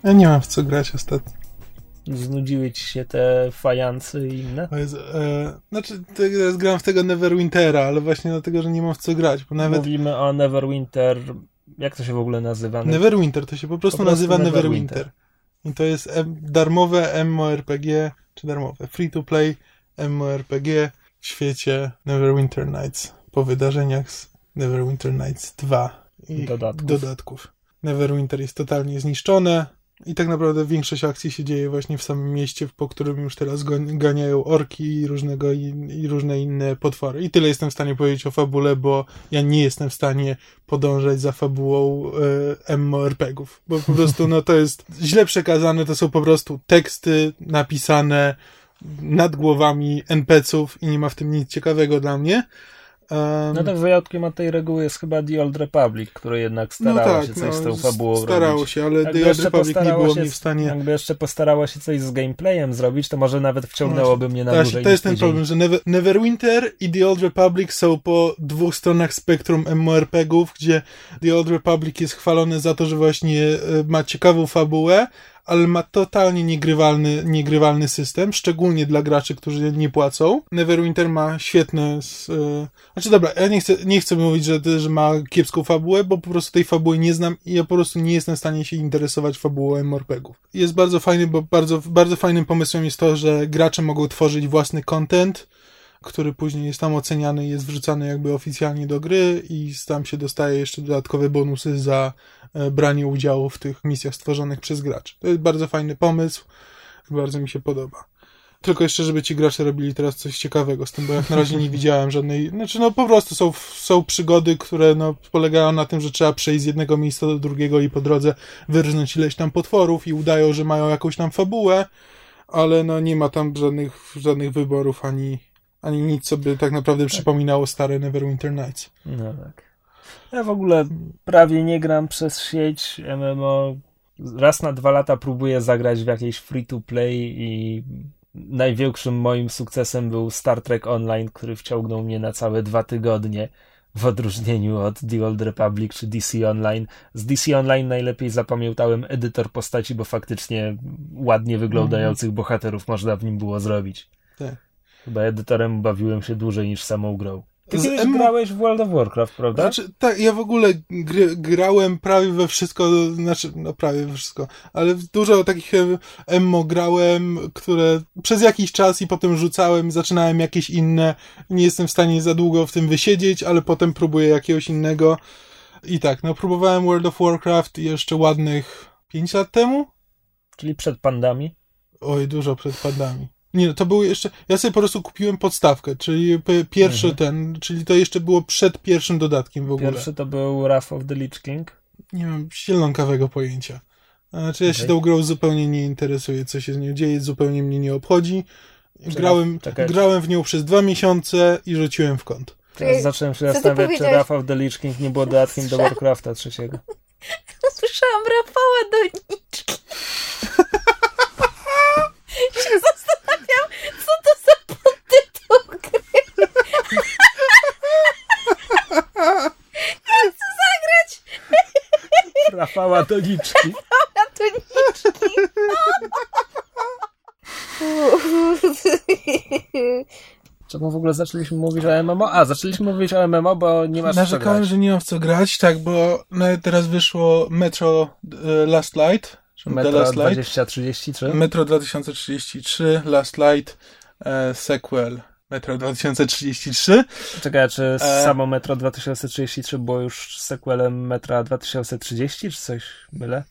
Ja nie mam w co grać ostatnio. Znudziły ci się te fajansy i inne? Jezu, e, znaczy, teraz gram w tego Neverwintera, ale właśnie dlatego, że nie mam w co grać, bo nawet Mówimy o Neverwinter. Jak to się w ogóle nazywa? Neverwinter to się po prostu, Po prostu nazywa Neverwinter. I to jest em, darmowe MMORPG, czy darmowe, free to play MMORPG w świecie Neverwinter Nights po wydarzeniach z Neverwinter Nights 2 i Dodatków. dodatków. Neverwinter jest totalnie zniszczone i tak naprawdę większość akcji się dzieje właśnie w samym mieście, po którym już teraz ganiają orki i, różnego i różne inne potwory. I tyle jestem w stanie powiedzieć o fabule, bo ja nie jestem w stanie podążać za fabułą e, MMORPGów, bo po prostu no to jest źle przekazane, to są po prostu teksty napisane nad głowami NPC-ów i nie ma w tym nic ciekawego dla mnie. Em, No tak wyjątkiem od tej reguły jest chyba The Old Republic, które jednak no starało tak, się coś no, z tą fabułą Starało robić. się, ale Jakby The Old Republic nie postarało było się mi w stanie... Jakby jeszcze postarała się coś z gameplayem zrobić, to może nawet wciągnęłoby mnie na dłużej to jest ten tydzień. problem, że Never, Neverwinter i The Old Republic są po dwóch stronach spektrum MMORPGów, gdzie The Old Republic jest chwalony za to, że właśnie e, ma ciekawą fabułę, ale ma totalnie niegrywalny, niegrywalny system, szczególnie dla graczy, którzy nie płacą. Neverwinter ma świetne... e, Znaczy dobra, ja nie chcę, nie chcę mówić, że, że ma kiepską fabułę, bo po prostu tej fabuły nie znam i ja po prostu nie jestem w stanie się interesować fabułą MMORPGów. Jest bardzo fajny, bo bardzo, bardzo fajnym pomysłem jest to, że gracze mogą tworzyć własny content, który później jest tam oceniany jest wrzucany jakby oficjalnie do gry i tam się dostaje jeszcze dodatkowe bonusy za branie udziału w tych misjach stworzonych przez graczy. To jest bardzo fajny pomysł, bardzo mi się podoba. Tylko jeszcze, żeby ci gracze robili teraz coś ciekawego z tym, bo jak na razie nie widziałem żadnej, znaczy no po prostu są, są przygody, które no polegają na tym, że trzeba przejść z jednego miejsca do drugiego i po drodze wyrżnąć ileś tam potworów i udają, że mają jakąś tam fabułę, ale no nie ma tam żadnych, żadnych wyborów ani, ani nic, co by tak naprawdę przypominało stare Neverwinter Nights. No tak. Ja w ogóle prawie nie gram przez sieć MMO. Raz na dwa lata próbuję zagrać w jakieś free-to-play i największym moim sukcesem był Star Trek Online, który wciągnął mnie na całe dwa tygodnie w odróżnieniu od The Old Republic czy DC Online. Z DC Online najlepiej zapamiętałem edytor postaci, bo faktycznie ładnie wyglądających bohaterów można w nim było zrobić. Tak. Chyba edytorem bawiłem się dłużej niż samą grą. Ty Z kiedyś M- grałeś w World of Warcraft, prawda? Znaczy, tak, ja w ogóle gry, grałem prawie we wszystko, znaczy, no prawie we wszystko, ale dużo takich MMO grałem, które przez jakiś czas i potem rzucałem zaczynałem jakieś inne. Nie jestem w stanie za długo w tym wysiedzieć, ale potem próbuję jakiegoś innego. I tak, no próbowałem World of Warcraft jeszcze ładnych 5 lat temu. Czyli przed pandami. Oj, dużo przed padami. Nie, no to było jeszcze. Ja sobie po prostu kupiłem podstawkę, czyli pierwszy Mhm. ten, czyli to jeszcze było przed pierwszym dodatkiem w ogóle. Pierwszy to był Wrath of the Lich King. Nie mam zielonkawego pojęcia. Znaczy, ja się Okej. tą grą zupełnie nie interesuję, co się z nią dzieje, zupełnie mnie nie obchodzi. Grałem, czekaj. grałem w nią przez dwa miesiące i rzuciłem w kąt. Teraz zacząłem się zastanawiać, czy of the Lich King nie było dodatkiem do Warcrafta trzeciego. Słyszałam Rafała Doniczki. się zastanawiam, co to za podtytuł gry. Ja chcę zagrać Rafała Doniczki. na Doniczki. Czemu w ogóle zaczęliśmy mówić o MMO? A, zaczęliśmy mówić o MMO, bo nie masz co Narzekałem, grać. że nie mam w co grać, tak, bo nawet teraz wyszło Metro e, Last Light. Metro Last Light. 2033. Metro 2033, Last Light, e, sequel Metro 2033. Czekaj, czy E. samo Metro 2033 było już sequelem Metra 2030, czy coś mylę?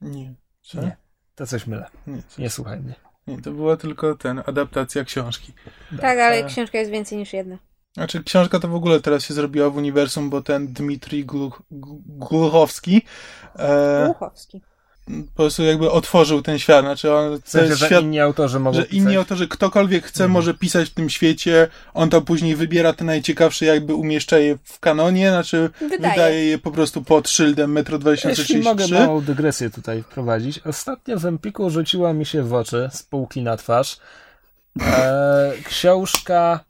Nie. Co? Nie. To coś mylę. Nie, Nie słuchaj mnie. nie, to była tylko ten, adaptacja książki. Tak, ale E. książka jest więcej niż jedna. Znaczy, książka to w ogóle teraz się zrobiła w uniwersum, bo ten Dmitrij Gluch, Gluchowski e. po prostu jakby otworzył ten świat. Znaczy, on, W to sensie, jest że świat, inni autorzy mogą że inni pisać. autorzy, ktokolwiek chce, Mhm. może pisać w tym świecie. On tam później wybiera te najciekawsze, jakby umieszcza je w kanonie, znaczy Wydaje. wydaje je po prostu pod szyldem Metro Jeśli mogę 2033. małą dygresję tutaj wprowadzić. Ostatnio w Empiku rzuciła mi się w oczy z półki na twarz e, książka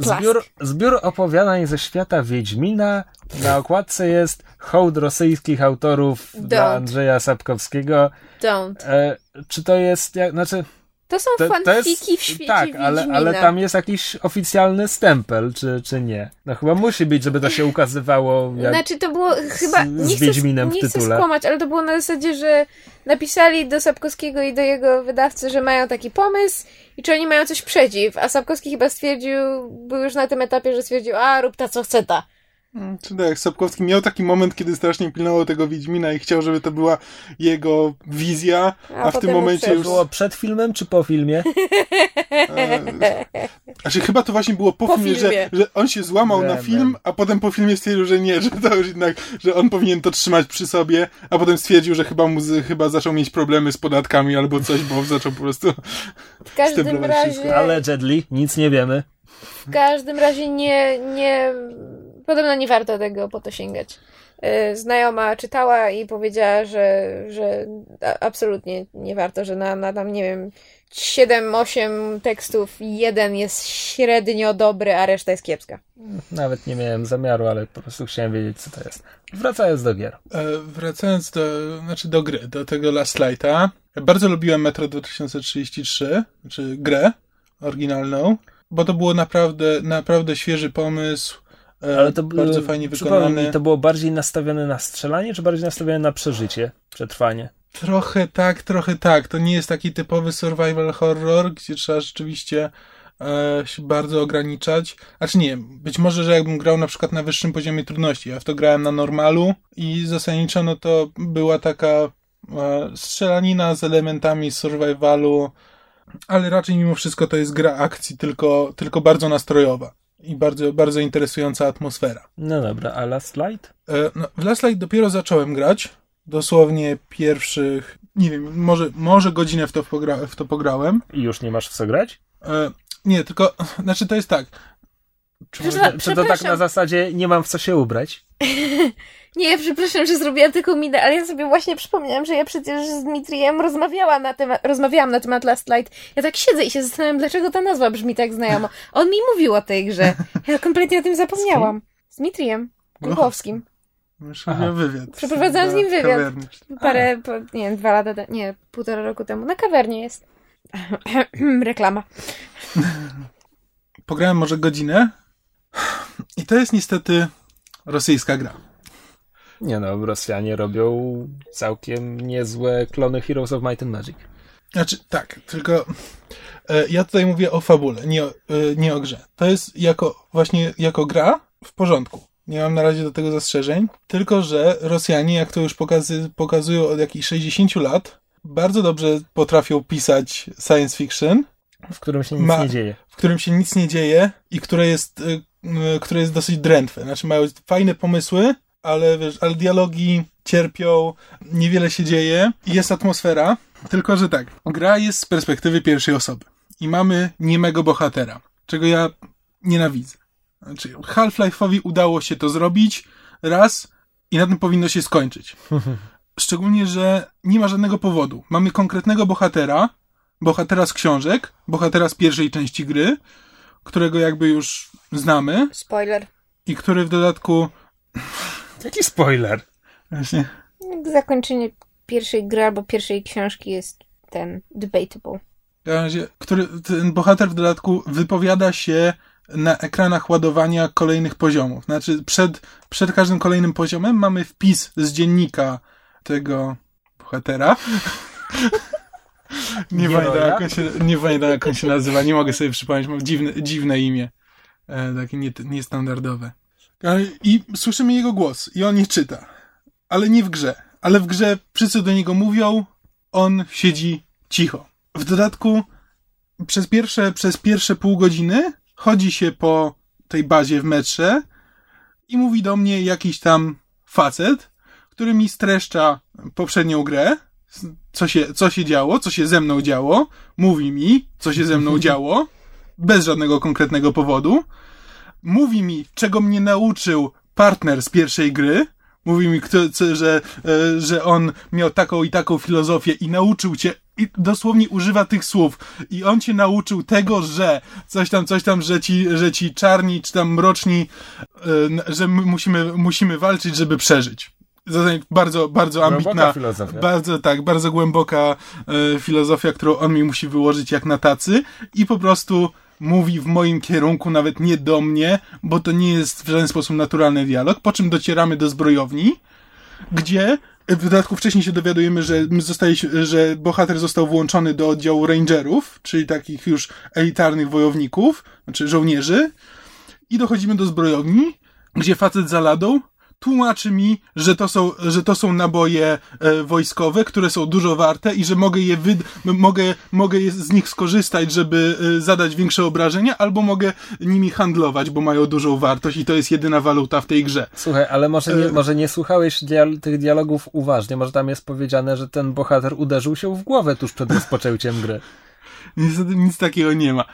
zbiór, zbiór opowiadań ze świata Wiedźmina. Na okładce jest hołd rosyjskich autorów dla Don't. Andrzeja Sapkowskiego. Don't. E, czy to jest, jak, znaczy, To są to, to fanfiki jest, w świecie tak, ale, ale tam jest jakiś oficjalny stempel, czy, czy nie? No chyba musi być, żeby to się ukazywało jak... Znaczy to było chyba, z nie chcę, Wiedźminem nie chcę tytule. skłamać, ale to było na zasadzie, że napisali do Sapkowskiego i do jego wydawcy, że mają taki pomysł i czy oni mają coś przeciw, a Sapkowski chyba stwierdził, był już na tym etapie, że stwierdził, a rób ta co chce ta. Mm, czy tak, Sapkowski miał taki moment, kiedy strasznie pilnował tego Wiedźmina i chciał, żeby to była jego wizja, a, a w tym momencie już... było przed filmem, czy po filmie? E, znaczy chyba to właśnie było po, po filmie, filmie. Że, że on się złamał na film, a potem po filmie stwierdził, że nie, że to już jednak, że on powinien to trzymać przy sobie, a potem stwierdził, że chyba mu, chyba zaczął mieć problemy z podatkami albo coś, bo zaczął po prostu W każdym razie... Ale Jedli, nic nie wiemy. W każdym razie nie, nie Podobno nie warto tego po to sięgać. Y, znajoma czytała i powiedziała, że, że absolutnie nie warto, że na, na tam, nie wiem, 7-8 tekstów, jeden jest średnio dobry, a reszta jest kiepska. Nawet nie miałem zamiaru, ale po prostu chciałem wiedzieć, co to jest. Wracając do gier. E, wracając do, znaczy do gry, do tego Last Lighta. Bardzo lubiłem Metro 2033, czy grę oryginalną, bo to było naprawdę, naprawdę świeży pomysł Ale to bardzo fajnie wykonane. Mi, to było bardziej nastawione na strzelanie, czy bardziej nastawione na przeżycie, przetrwanie? Trochę tak, trochę tak. To nie jest taki typowy survival horror, gdzie trzeba rzeczywiście e, się bardzo ograniczać. Znaczy nie, być może, że jakbym grał na przykład na wyższym poziomie trudności. Ja w to grałem na normalu i zasadniczo no to była taka e, strzelanina z elementami survivalu, ale raczej mimo wszystko to jest gra akcji, tylko, tylko bardzo nastrojowa i bardzo, bardzo interesująca atmosfera. No dobra, a Last Light? E, no, w Last Light dopiero zacząłem grać. Dosłownie pierwszych, nie wiem, może, może godzinę w to, pogra, w to pograłem. I już nie masz w co grać? E, nie, tylko, znaczy to jest tak. Czy, czy to tak na zasadzie nie mam w co się ubrać? Nie, przepraszam, że zrobiłam tylko minę, ale ja sobie właśnie przypomniałam, że ja przecież z Dmitrijem rozmawiałam na temat, rozmawiałam na temat Last Light. Ja tak siedzę i się zastanawiam, dlaczego ta nazwa brzmi tak znajomo. On mi mówił o tej grze. Ja kompletnie o tym zapomniałam. Z Dmitrijem Głupowskim. Już wywiad. Przeprowadzałam z nim wywiad. Parę, po, nie wiem, dwa lata, nie, półtora roku temu. Na kawernie jest. Reklama. Pograłem może godzinę i to jest niestety rosyjska gra. Nie no, Rosjanie robią całkiem niezłe klony Heroes of Might and Magic. Znaczy, tak, tylko e, ja tutaj mówię o fabule, nie o, e, nie o grze. To jest jako, właśnie jako gra w porządku. Nie mam na razie do tego zastrzeżeń. Tylko, że Rosjanie, jak to już pokazy, pokazują od jakichś 60 lat, bardzo dobrze potrafią pisać science fiction. W którym się nic ma, nie dzieje. W którym się nic nie dzieje i które jest, y, y, które jest dosyć drętwe. Znaczy mają fajne pomysły, ale wiesz, ale dialogi cierpią, niewiele się dzieje i jest atmosfera. Tylko, że tak, gra jest z perspektywy pierwszej osoby i mamy niemego bohatera, czego ja nienawidzę. Znaczy, Half-Life'owi udało się to zrobić raz i na tym powinno się skończyć. Szczególnie, że nie ma żadnego powodu. Mamy konkretnego bohatera, bohatera z książek, bohatera z pierwszej części gry, którego jakby już znamy. Spoiler. I który w dodatku Jaki spoiler? Właśnie. Zakończenie pierwszej gry albo pierwszej książki jest ten debatable. W razie, który, ten bohater w dodatku wypowiada się na ekranach ładowania kolejnych poziomów. Znaczy, przed, przed każdym kolejnym poziomem mamy wpis z dziennika tego bohatera. nie, nie, pamiętam, jak on się, nie pamiętam, jak on się nazywa. Nie mogę sobie przypomnieć. Mam dziwne, dziwne imię. E, takie nie, niestandardowe. I słyszymy jego głos i on nie czyta. Ale nie w grze. Ale w grze wszyscy do niego mówią, on siedzi cicho. W dodatku przez pierwsze, przez pierwsze pół godziny chodzi się po tej bazie w metrze i mówi do mnie jakiś tam facet, który mi streszcza poprzednią grę, co się, co się działo, co się ze mną działo, mówi mi, co się ze mną działo, bez żadnego konkretnego powodu mówi mi, czego mnie nauczył partner z pierwszej gry, mówi mi, kto, co, że, e, że on miał taką i taką filozofię i nauczył cię, i dosłownie używa tych słów, i on cię nauczył tego, że coś tam, coś tam, że ci, że ci czarni, czy tam mroczni, e, że musimy, musimy walczyć, żeby przeżyć. Bardzo, bardzo ambitna, bardzo, tak, bardzo głęboka e, filozofia, którą on mi musi wyłożyć jak na tacy. I po prostu mówi w moim kierunku, nawet nie do mnie, bo to nie jest w żaden sposób naturalny dialog, po czym docieramy do zbrojowni, gdzie w dodatku wcześniej się dowiadujemy, że, zostaje, że bohater został włączony do oddziału rangerów, czyli takich już elitarnych wojowników, znaczy żołnierzy, i dochodzimy do zbrojowni, gdzie facet za ladą tłumaczy mi, że to są, że to są naboje e, wojskowe, które są dużo warte i że mogę je wyd- mogę, mogę z nich skorzystać, żeby e, zadać większe obrażenia, albo mogę nimi handlować, bo mają dużą wartość i to jest jedyna waluta w tej grze. Słuchaj, ale może nie, E- może nie słuchałeś dial- tych dialogów uważnie, może tam jest powiedziane, że ten bohater uderzył się w głowę tuż przed rozpoczęciem gry. Niestety nic takiego nie ma.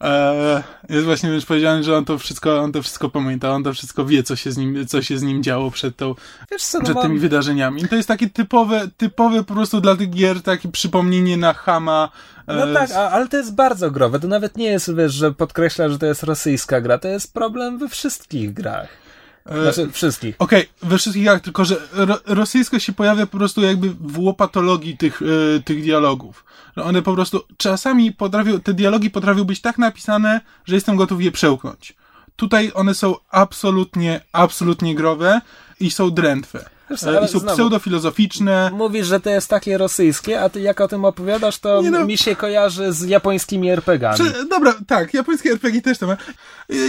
Eee, jest właśnie już powiedziane, że on to wszystko, on to wszystko pamięta, on to wszystko wie, co się z nim, co się z nim działo przed tą, Wiesz co, no przed mam- tymi wydarzeniami. I to jest takie typowe, typowe po prostu dla tych gier, takie przypomnienie na Hama. No e, tak, a, ale to jest bardzo growe. To nawet nie jest, wiesz, że podkreśla, że to jest rosyjska gra. To jest problem we wszystkich grach. E, Znaczy, wszystkich. Okej, we wszystkich grach, tylko że ro, rosyjsko się pojawia po prostu jakby w łopatologii tych, e, tych dialogów. One po prostu czasami potrafią, te dialogi potrafią być tak napisane, że jestem gotów je przełknąć. Tutaj one są absolutnie, absolutnie growe i są drętwe. Co, E, I są znowu- pseudofilozoficzne. Mówisz, że to jest takie rosyjskie, a ty jak o tym opowiadasz, to no. mi się kojarzy z japońskimi RPGami. Prze- dobra, tak, japońskie RPG też to ma.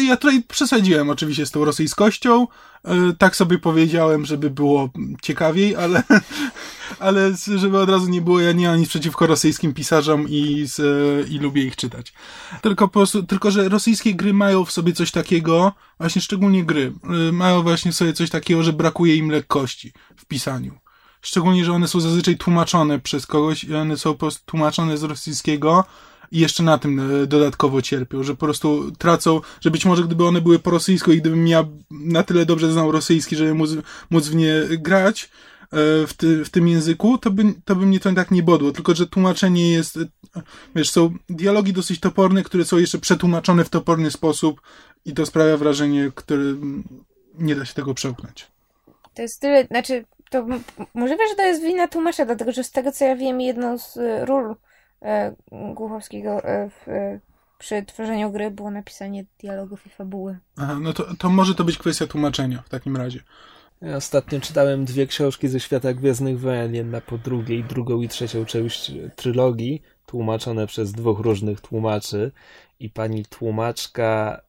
Ja tutaj przesadziłem oczywiście z tą rosyjskością. E, Tak sobie powiedziałem, żeby było ciekawiej, ale, ale żeby od razu nie było, ja nie mam nic przeciwko rosyjskim pisarzom i, i lubię ich czytać. Tylko po prostu, tylko że rosyjskie gry mają w sobie coś takiego, właśnie szczególnie gry, e, mają właśnie w sobie coś takiego, że brakuje im lekkości w pisaniu. Szczególnie, że one są zazwyczaj tłumaczone przez kogoś i one są po prostu tłumaczone z rosyjskiego i jeszcze na tym e, dodatkowo cierpią, że po prostu tracą, że być może gdyby one były po rosyjsku i gdybym ja na tyle dobrze znał rosyjski, żeby móc, móc w nie grać e, w, ty, w tym języku, to by, to by mnie to tak nie bodło, tylko że tłumaczenie jest, e, wiesz, są dialogi dosyć toporne, które są jeszcze przetłumaczone w toporny sposób i to sprawia wrażenie, które mm, nie da się tego przełknąć. To jest tyle, znaczy, to możliwe, że to jest wina tłumacza, dlatego że z tego co ja wiem, jedną z ról Głuchowskiego e, w, e, przy tworzeniu gry było napisanie dialogów i fabuły. Aha, no to, to może to być kwestia tłumaczenia w takim razie. Ja ostatnio czytałem dwie książki ze świata Gwiezdnych Wojen, jedna po drugiej, drugą i trzecią część trylogii, tłumaczone przez dwóch różnych tłumaczy i pani tłumaczka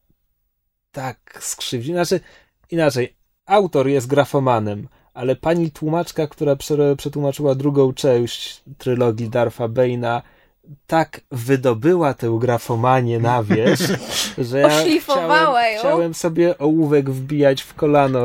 tak skrzywdzi, znaczy inaczej, autor jest grafomanem, ale pani tłumaczka, która prze- przetłumaczyła drugą część trylogii Darfa Bane'a, tak wydobyła tę grafomanię na wierzch, że ja chciałem, ją. chciałem sobie ołówek wbijać w kolano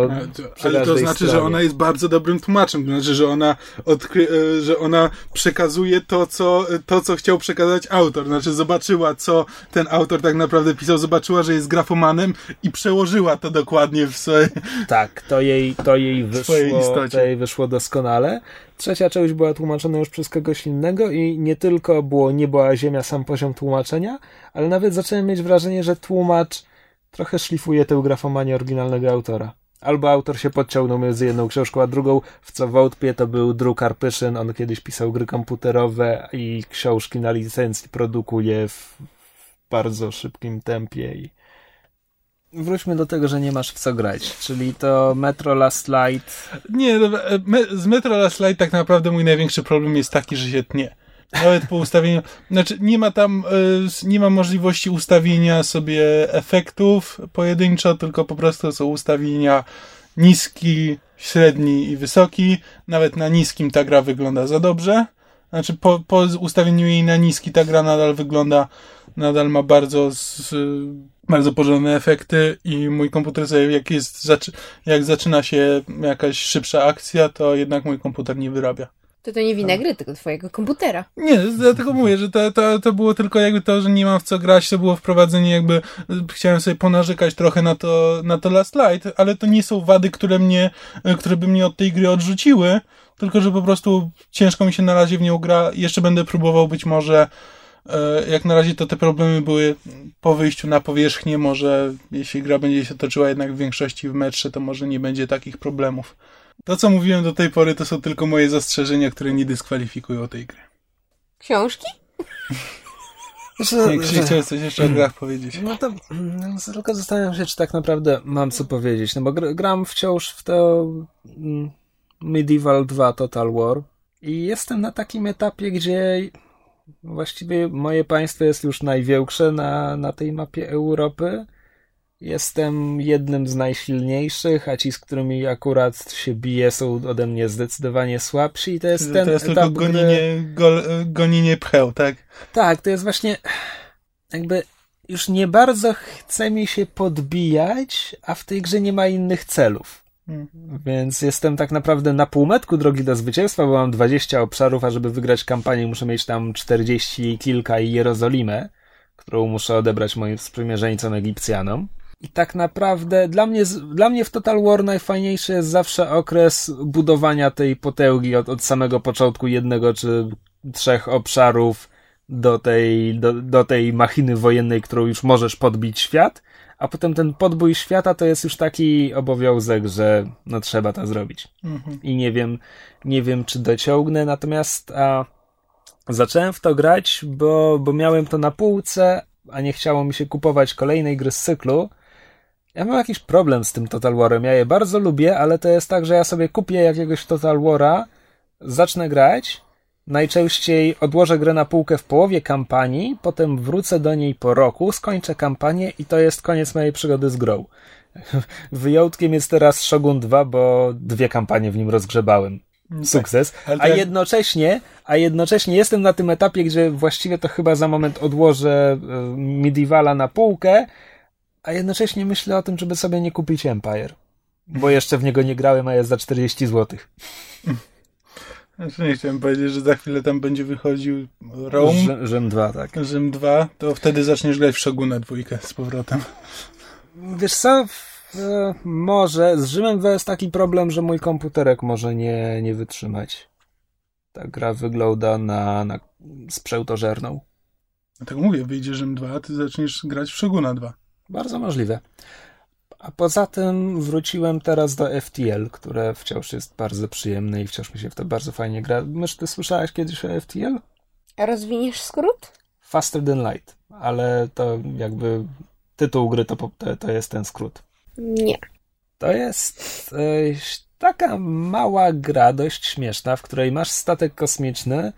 Ale to, znaczy, stronie. że ona jest bardzo dobrym tłumaczem. To znaczy, że ona, odkry, e, że ona przekazuje to co, to, co chciał przekazać autor. Znaczy, zobaczyła, co ten autor tak naprawdę pisał, zobaczyła, że jest grafomanem i przełożyła to dokładnie w swoje. Tak, to jej, to jej swojej wyszło, to jej wyszło doskonale. Trzecia część była tłumaczona już przez kogoś innego i nie tylko było niebo a ziemia sam poziom tłumaczenia, ale nawet zacząłem mieć wrażenie, że tłumacz trochę szlifuje tę grafomanię oryginalnego autora. Albo autor się podciągnął między jedną książką a drugą, w co wątpię, to był Drew Karpyszyn, on kiedyś pisał gry komputerowe i książki na licencji produkuje w bardzo szybkim tempie i Wróćmy do tego, że nie masz w co grać, czyli to Metro Last Light. Nie, dobra, e, z Metro Last Light tak naprawdę mój największy problem jest taki, że się tnie. Nawet po ustawieniu, znaczy nie ma tam, e, nie ma możliwości ustawienia sobie efektów pojedynczo, tylko po prostu są ustawienia niski, średni i wysoki. Nawet na niskim ta gra wygląda za dobrze. Znaczy po, po ustawieniu jej na niski ta gra nadal wygląda, nadal ma bardzo, z, bardzo porządne efekty i mój komputer sobie jak jest, jak zaczyna się jakaś szybsza akcja, to jednak mój komputer nie wyrabia. To to nie wina gry, tylko twojego komputera. Nie, dlatego mówię, że to, to, to było tylko jakby to, że nie mam w co grać, to było wprowadzenie jakby, chciałem sobie ponarzekać trochę na to, na to Last Light, ale to nie są wady, które mnie, które by mnie od tej gry odrzuciły, tylko że po prostu ciężko mi się na razie w nią gra, jeszcze będę próbował być może, jak na razie to te problemy były po wyjściu na powierzchnię, może jeśli gra będzie się toczyła jednak w większości w metrze, to może nie będzie takich problemów. To, co mówiłem do tej pory, to są tylko moje zastrzeżenia, które nie dyskwalifikują tej gry. Książki? Nie, Krzysiek, chciałeś coś jeszcze o grach powiedzieć. No to mm, tylko zastanawiam się, czy tak naprawdę mam co powiedzieć, no bo gr- gram wciąż w to mm, Medieval 2 Total War i jestem na takim etapie, gdzie właściwie moje państwo jest już największe na, na tej mapie Europy jestem jednym z najsilniejszych, a ci, z którymi akurat się bije, są ode mnie zdecydowanie słabsi. I to jest ten To jest etap tylko gonienie, gry... gol, gonienie pcheł, tak? Tak, to jest właśnie jakby już nie bardzo chce mi się podbijać, a w tej grze nie ma innych celów. Hmm. Więc jestem tak naprawdę na półmetku drogi do zwycięstwa, bo mam 20 obszarów, a żeby wygrać kampanię muszę mieć tam 40 i kilka i Jerozolimę, którą muszę odebrać moim sprzymierzeńcom Egipcjanom. I tak naprawdę dla mnie, dla mnie w Total War najfajniejszy jest zawsze okres budowania tej potęgi od, od samego początku jednego czy trzech obszarów do tej, do, do tej machiny wojennej, którą już możesz podbić świat, a potem ten podbój świata to jest już taki obowiązek, że no trzeba to zrobić. Mhm. I nie wiem, nie wiem czy dociągnę, natomiast a, zacząłem w to grać, bo, bo miałem to na półce, a nie chciało mi się kupować kolejnej gry z cyklu. Ja mam jakiś problem z tym Total Warem. Ja je bardzo lubię, ale to jest tak, że ja sobie kupię jakiegoś Total Wara, zacznę grać, najczęściej odłożę grę na półkę w połowie kampanii, potem wrócę do niej po roku, skończę kampanię i to jest koniec mojej przygody z grą. Wyjątkiem jest teraz Shogun 2, bo dwie kampanie w nim rozgrzebałem. Sukces. Ale to A jednocześnie, a jednocześnie jestem na tym etapie, gdzie właściwie to chyba za moment odłożę e, Medievala na półkę, a jednocześnie myślę o tym, żeby sobie nie kupić Empire. Bo jeszcze w niego nie grałem, a jest za 40 zł. Znaczy nie chciałem powiedzieć, że za chwilę tam będzie wychodził Rome, Rzym, Rzym 2, tak. Rzym 2, to wtedy zaczniesz grać w Shoguna dwójkę z powrotem. Wiesz co, w, e, może z Rzymem 2 jest taki problem, że mój komputerek może nie, nie wytrzymać. Ta gra wygląda na, na sprzętożerną. Dlatego mówię, wyjdzie Rzym 2, a ty zaczniesz grać w Shoguna 2. Bardzo możliwe. A poza tym wróciłem teraz do FTL, które wciąż jest bardzo przyjemne i wciąż mi się w to bardzo fajnie gra. Mysz, ty słyszałaś kiedyś o FTL? A rozwiniesz skrót? Faster than light, ale to jakby tytuł gry to, to, to jest ten skrót. Nie. To jest e, taka mała gra, dość śmieszna, w której masz statek kosmiczny.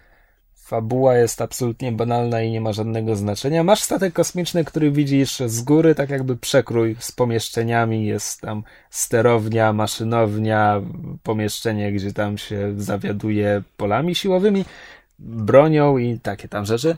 Fabuła jest absolutnie banalna i nie ma żadnego znaczenia. Masz statek kosmiczny, który widzisz z góry, tak jakby przekrój z pomieszczeniami. Jest tam sterownia, maszynownia, pomieszczenie, gdzie tam się zawiaduje polami siłowymi, bronią i takie tam rzeczy.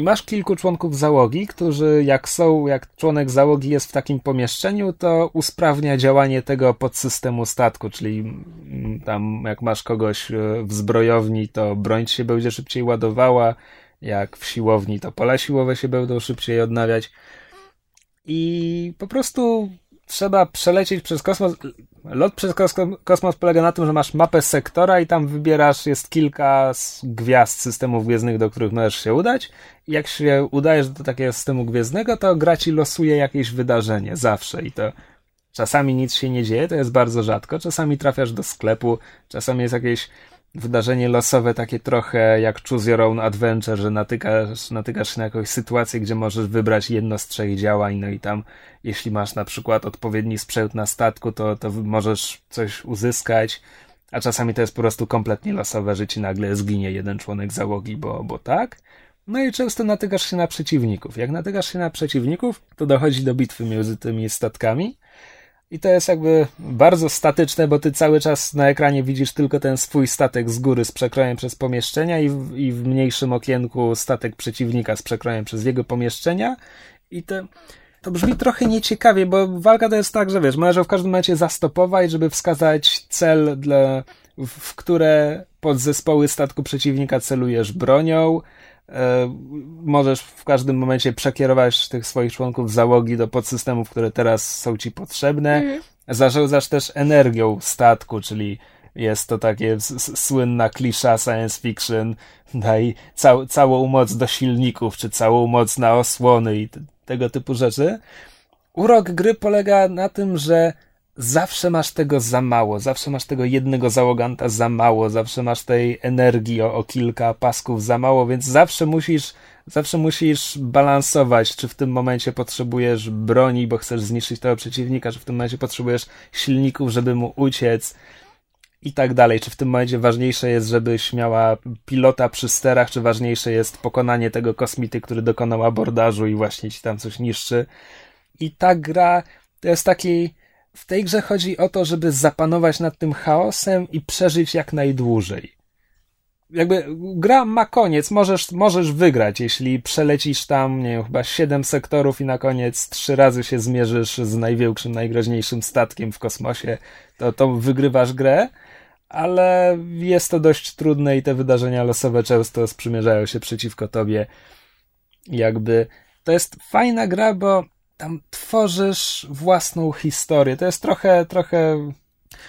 I masz kilku członków załogi, którzy jak są, jak członek załogi jest w takim pomieszczeniu, to usprawnia działanie tego podsystemu statku, czyli mm, tam jak masz kogoś e, w zbrojowni, to broń się będzie szybciej ładowała, jak w siłowni, to pola siłowe się będą szybciej odnawiać. I po prostu trzeba przelecieć przez kosmos. Lot przez kos- kosmos polega na tym, że masz mapę sektora i tam wybierasz, jest kilka gwiazd systemów gwiezdnych, do których możesz się udać. Jak się udajesz do takiego systemu gwiezdnego, to gra ci losuje jakieś wydarzenie, zawsze. I to czasami nic się nie dzieje, to jest bardzo rzadko. Czasami trafiasz do sklepu, czasami jest jakieś wydarzenie losowe, takie trochę jak Choose Your Own Adventure, że natykasz, natykasz się na jakąś sytuację, gdzie możesz wybrać jedno z trzech działań, no i tam, jeśli masz na przykład odpowiedni sprzęt na statku, to, to możesz coś uzyskać, a czasami to jest po prostu kompletnie losowe, że ci nagle zginie jeden członek załogi, bo, bo tak. No i często natykasz się na przeciwników. Jak natykasz się na przeciwników, to dochodzi do bitwy między tymi statkami. I to jest jakby bardzo statyczne, bo ty cały czas na ekranie widzisz tylko ten swój statek z góry z przekrojem przez pomieszczenia i w, i w mniejszym okienku statek przeciwnika z przekrojem przez jego pomieszczenia. I to, to brzmi trochę nieciekawie, bo walka to jest tak, że wiesz, możesz w każdym momencie zastopować, żeby wskazać cel, dla, w, w które podzespoły statku przeciwnika celujesz bronią. E, możesz w każdym momencie przekierować tych swoich członków załogi do podsystemów, które teraz są ci potrzebne. Mhm. Zarządzasz też energią statku, czyli jest to takie słynna klisza science fiction, daj cał, całą moc do silników, czy całą moc na osłony i tego typu rzeczy. Urok gry polega na tym, że zawsze masz tego za mało, zawsze masz tego jednego załoganta za mało, zawsze masz tej energii o, o kilka pasków za mało, więc zawsze musisz, zawsze musisz balansować, czy w tym momencie potrzebujesz broni, bo chcesz zniszczyć tego przeciwnika, czy w tym momencie potrzebujesz silników, żeby mu uciec i tak dalej. Czy w tym momencie ważniejsze jest, żebyś miała pilota przy sterach, czy ważniejsze jest pokonanie tego kosmity, który dokonał abordażu i właśnie ci tam coś niszczy. I ta gra to jest taki. W tej grze chodzi o to, żeby zapanować nad tym chaosem i przeżyć jak najdłużej. Jakby gra ma koniec, możesz, możesz wygrać, jeśli przelecisz tam, nie wiem, chyba siedem sektorów i na koniec trzy razy się zmierzysz z największym, najgroźniejszym statkiem w kosmosie, to, to wygrywasz grę, ale jest to dość trudne i te wydarzenia losowe często sprzymierzają się przeciwko tobie. Jakby to jest fajna gra, bo tam tworzysz własną historię. To jest trochę, trochę.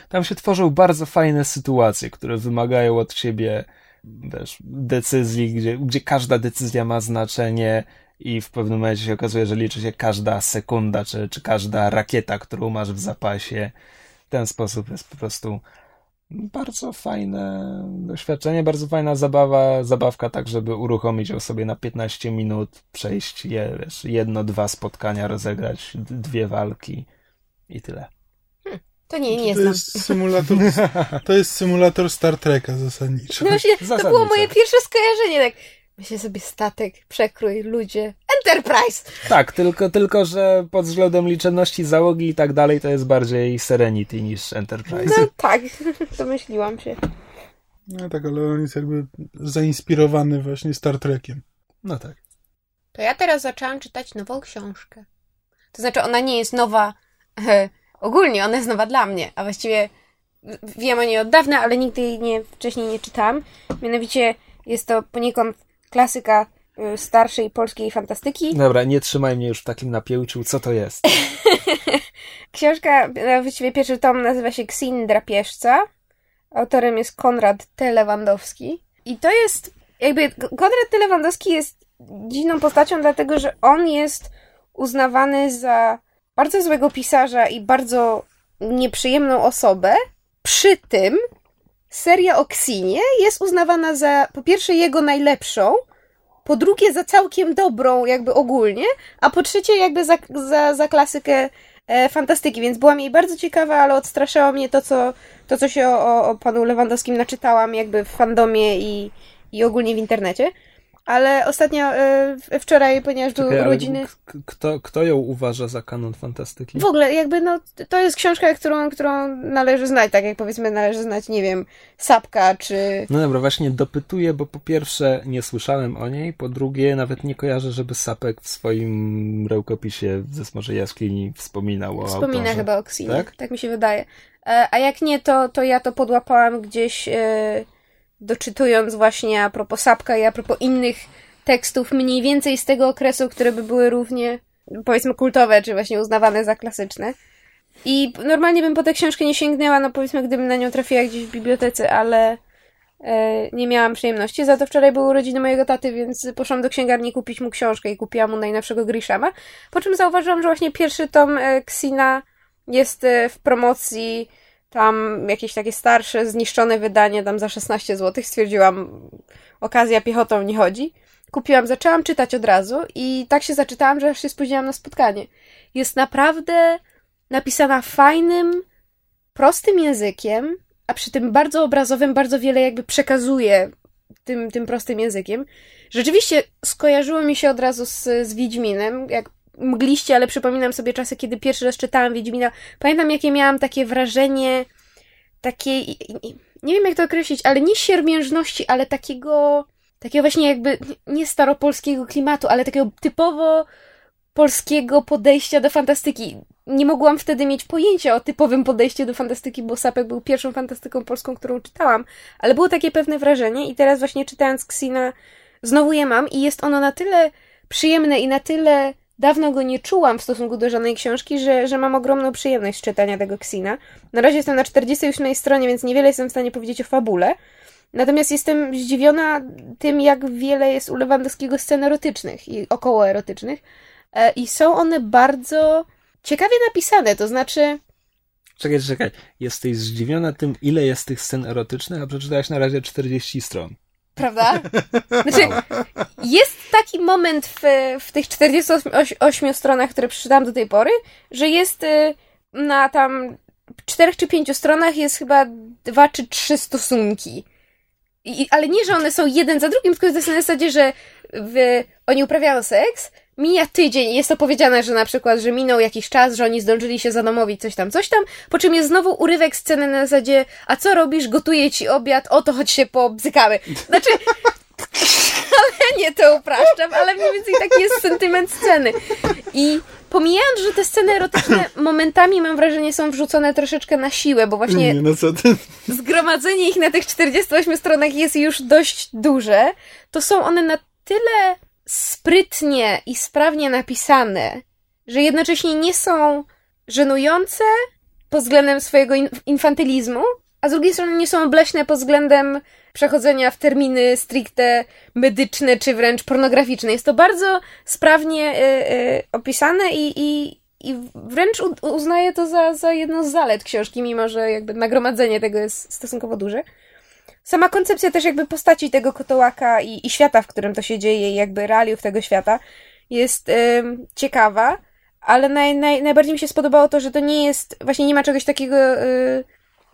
Tam się tworzą bardzo fajne sytuacje, które wymagają od ciebie wiesz, decyzji, gdzie, gdzie każda decyzja ma znaczenie i w pewnym momencie się okazuje, że liczy się każda sekunda, czy, czy każda rakieta, którą masz w zapasie. Ten sposób jest po prostu bardzo fajne doświadczenie, bardzo fajna zabawa, zabawka tak, żeby uruchomić ją sobie na 15 minut, przejść je, wiesz, jedno, dwa spotkania, rozegrać dwie walki i tyle. Hmm, to nie, nie to znam. Jest symulator, to jest symulator Star Treka zasadniczo. No właśnie, to było moje pierwsze skojarzenie, tak. Myślę sobie statek, przekrój, ludzie. Enterprise! Tak, tylko, tylko, że pod względem liczebności załogi i tak dalej to jest bardziej Serenity niż Enterprise. No tak, domyśliłam się. No tak, ale on jest jakby zainspirowany właśnie Star Trekiem. No tak. To ja teraz zaczęłam czytać nową książkę. To znaczy, ona nie jest nowa e, ogólnie, ona jest nowa dla mnie, a właściwie wiem o niej od dawna, ale nigdy jej nie, wcześniej nie czytałam. Mianowicie jest to poniekąd klasyka y, starszej polskiej fantastyki. Dobra, nie trzymaj mnie już w takim napięciu. Co to jest? Książka, a właściwie pierwszy tom nazywa się Ksin Drapieżca. Autorem jest Konrad T. Lewandowski. I to jest, jakby, Konrad T. Lewandowski jest dziwną postacią, dlatego że on jest uznawany za bardzo złego pisarza i bardzo nieprzyjemną osobę. Przy tym seria o Ksinie jest uznawana za, po pierwsze, jego najlepszą, po drugie, za całkiem dobrą, jakby ogólnie, a po trzecie, jakby za, za, za klasykę e, fantastyki, więc byłam jej bardzo ciekawa, ale odstraszało mnie to, co, to, co się o, o, o panu Lewandowskim naczytałam, jakby w fandomie i, i ogólnie w internecie. Ale ostatnio, e, wczoraj, ponieważ były Czekaj, urodziny. Kto, kto ją uważa za kanon fantastyki? W ogóle, jakby, no, to jest książka, którą, którą należy znać, tak jak powiedzmy, należy znać, nie wiem, Sapka, czy. No dobra, właśnie dopytuję, bo po pierwsze nie słyszałem o niej, po drugie nawet nie kojarzę, żeby Sapek w swoim rękopisie ze Smoczej Jaskini wspominał o Wspomina autorze. chyba o Ksinie. Tak? Tak? mi się wydaje. E, A jak nie, to, to ja to podłapałam gdzieś e, doczytując właśnie a propos Sapka i a propos innych tekstów mniej więcej z tego okresu, które by były równie powiedzmy kultowe, czy właśnie uznawane za klasyczne. I normalnie bym po tę książkę nie sięgnęła, no powiedzmy, gdybym na nią trafiła gdzieś w bibliotece, ale e, nie miałam przyjemności. Za to wczoraj były urodziny mojego taty, więc poszłam do księgarni kupić mu książkę i kupiłam mu najnowszego Grishama. Po czym zauważyłam, że właśnie pierwszy tom e, Xina jest e, w promocji, tam jakieś takie starsze, zniszczone wydanie, tam za 16 zł. Stwierdziłam, okazja piechotą nie chodzi. Kupiłam, zaczęłam czytać od razu i tak się zaczytałam, że aż się spóźniłam na spotkanie. Jest naprawdę napisana fajnym, prostym językiem, a przy tym bardzo obrazowym, bardzo wiele jakby przekazuje tym, tym prostym językiem. Rzeczywiście skojarzyło mi się od razu z, z Wiedźminem, jak mgliście, ale przypominam sobie czasy, kiedy pierwszy raz czytałam Wiedźmina. Pamiętam, jakie miałam takie wrażenie takiej, nie wiem jak to określić, ale nie siermiężności, ale takiego, takiego właśnie jakby, nie staropolskiego klimatu, ale takiego typowo polskiego podejścia do fantastyki. Nie mogłam wtedy mieć pojęcia o typowym podejściu do fantastyki, bo Sapek był pierwszą fantastyką polską, którą czytałam, ale było takie pewne wrażenie i teraz właśnie czytając Xina znowu je mam i jest ono na tyle przyjemne i na tyle dawno go nie czułam w stosunku do żadnej książki, że, że mam ogromną przyjemność czytania tego Xina. Na razie jestem na 48 stronie, więc niewiele jestem w stanie powiedzieć o fabule. Natomiast jestem zdziwiona tym, jak wiele jest u Lewandowskiego scen erotycznych i okołoerotycznych. E, I są one bardzo ciekawie napisane, to znaczy... Czekaj, czekaj. Jesteś zdziwiona tym, ile jest tych scen erotycznych, a przeczytałaś na razie 40 stron. Prawda? Znaczy, jest taki moment w, w tych 48 stronach, które przeczytałam do tej pory, że jest y, na tam czterech czy pięciu stronach jest chyba dwa czy trzy stosunki. I, ale nie, że one są jeden za drugim, tylko to jest na zasadzie, że w, oni uprawiają seks, mija tydzień jest opowiedziane, że na przykład, że minął jakiś czas, że oni zdążyli się zadomowić, coś tam, coś tam, po czym jest znowu urywek sceny na zasadzie, a co robisz, gotuję ci obiad, oto chodź się pobzykamy. Znaczy, ale nie to upraszczam, ale mniej więcej taki jest sentyment sceny. I pomijając, że te sceny erotyczne momentami mam wrażenie są wrzucone troszeczkę na siłę, bo właśnie Nie, no zgromadzenie ich na tych 48 stronach jest już dość duże, to są one na tyle sprytnie i sprawnie napisane, że jednocześnie nie są żenujące pod względem swojego in- infantylizmu, a z drugiej strony nie są obleśne pod względem przechodzenia w terminy stricte medyczne czy wręcz pornograficzne. Jest to bardzo sprawnie y, y, opisane i, i, i wręcz uznaję to za, za jedną z zalet książki, mimo że jakby nagromadzenie tego jest stosunkowo duże. Sama koncepcja też jakby postaci tego kotołaka i, i świata, w którym to się dzieje i jakby realiów tego świata jest ym, ciekawa, ale naj, naj, najbardziej mi się spodobało to, że to nie jest, właśnie nie ma czegoś takiego y,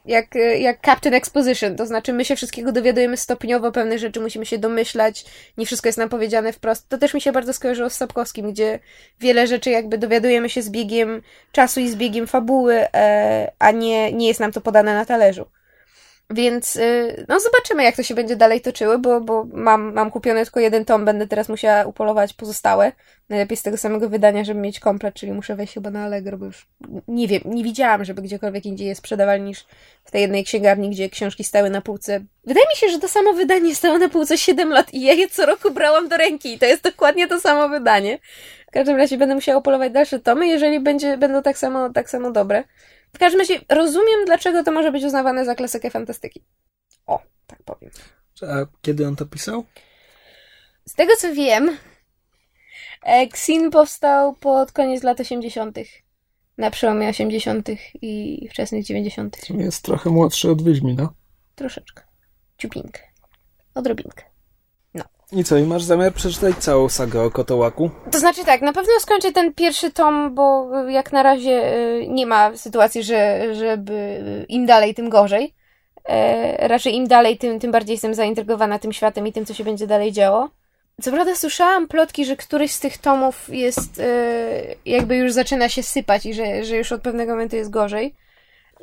jak, y, jak Captain Exposition, to znaczy my się wszystkiego dowiadujemy stopniowo, pewne rzeczy musimy się domyślać, nie wszystko jest nam powiedziane wprost. To też mi się bardzo skojarzyło z Sapkowskim, gdzie wiele rzeczy jakby dowiadujemy się z biegiem czasu i z biegiem fabuły, e, a nie, nie jest nam to podane na talerzu. Więc y, no zobaczymy, jak to się będzie dalej toczyło, bo, bo mam, mam kupiony tylko jeden tom, będę teraz musiała upolować pozostałe. Najlepiej z tego samego wydania, żeby mieć komplet, czyli muszę wejść chyba na Allegro, bo już nie wiem, nie widziałam, żeby gdziekolwiek indziej je sprzedawali niż w tej jednej księgarni, gdzie książki stały na półce. Wydaje mi się, że to samo wydanie stało na półce 7 lat i ja je co roku brałam do ręki i to jest dokładnie to samo wydanie. W każdym razie będę musiała upolować dalsze tomy, jeżeli będzie, będą tak samo, tak samo dobre. W każdym razie rozumiem, dlaczego to może być uznawane za klasykę fantastyki. O, tak powiem. A kiedy on to pisał? Z tego co wiem, e, Xin powstał pod koniec lat 80. Na przełomie 80. i wczesnych 90. Jest trochę młodszy od Wiedźmina. Troszeczkę. Ciupinkę. Odrobinkę. I co, i masz zamiar przeczytać całą sagę o Kotołaku? To znaczy tak, na pewno skończę ten pierwszy tom, bo jak na razie y, nie ma sytuacji, że, żeby im dalej, tym gorzej. E, raczej im dalej, tym, tym bardziej jestem zaintrygowana tym światem i tym, co się będzie dalej działo. Co prawda słyszałam plotki, że któryś z tych tomów jest e, jakby już zaczyna się sypać i że, że już od pewnego momentu jest gorzej.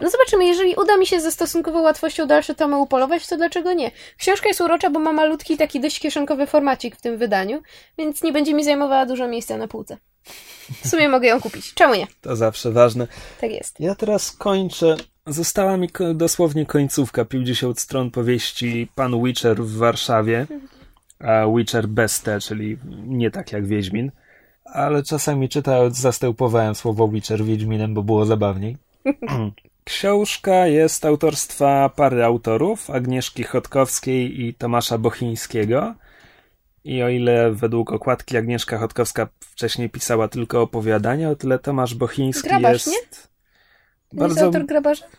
No zobaczymy, jeżeli uda mi się ze stosunkowo łatwością dalsze tomy upolować, to dlaczego nie? Książka jest urocza, bo ma malutki, taki dość kieszonkowy formacik w tym wydaniu, więc nie będzie mi zajmowała dużo miejsca na półce. W sumie mogę ją kupić. Czemu nie? To zawsze ważne. Tak jest. Ja teraz kończę. Została mi dosłownie końcówka 50 stron powieści Pan Witcher w Warszawie. A Witcher bez T, czyli nie tak jak Wiedźmin. Ale czasami czytając zastępowałem słowo Witcher Wiedźminem, bo było zabawniej. Książka jest autorstwa pary autorów, Agnieszki Chodkowskiej i Tomasza Bochińskiego. I o ile według okładki Agnieszka Chodkowska wcześniej pisała tylko opowiadania, o tyle Tomasz Bochiński Grabarz, jest... nie? Jest Bardzo,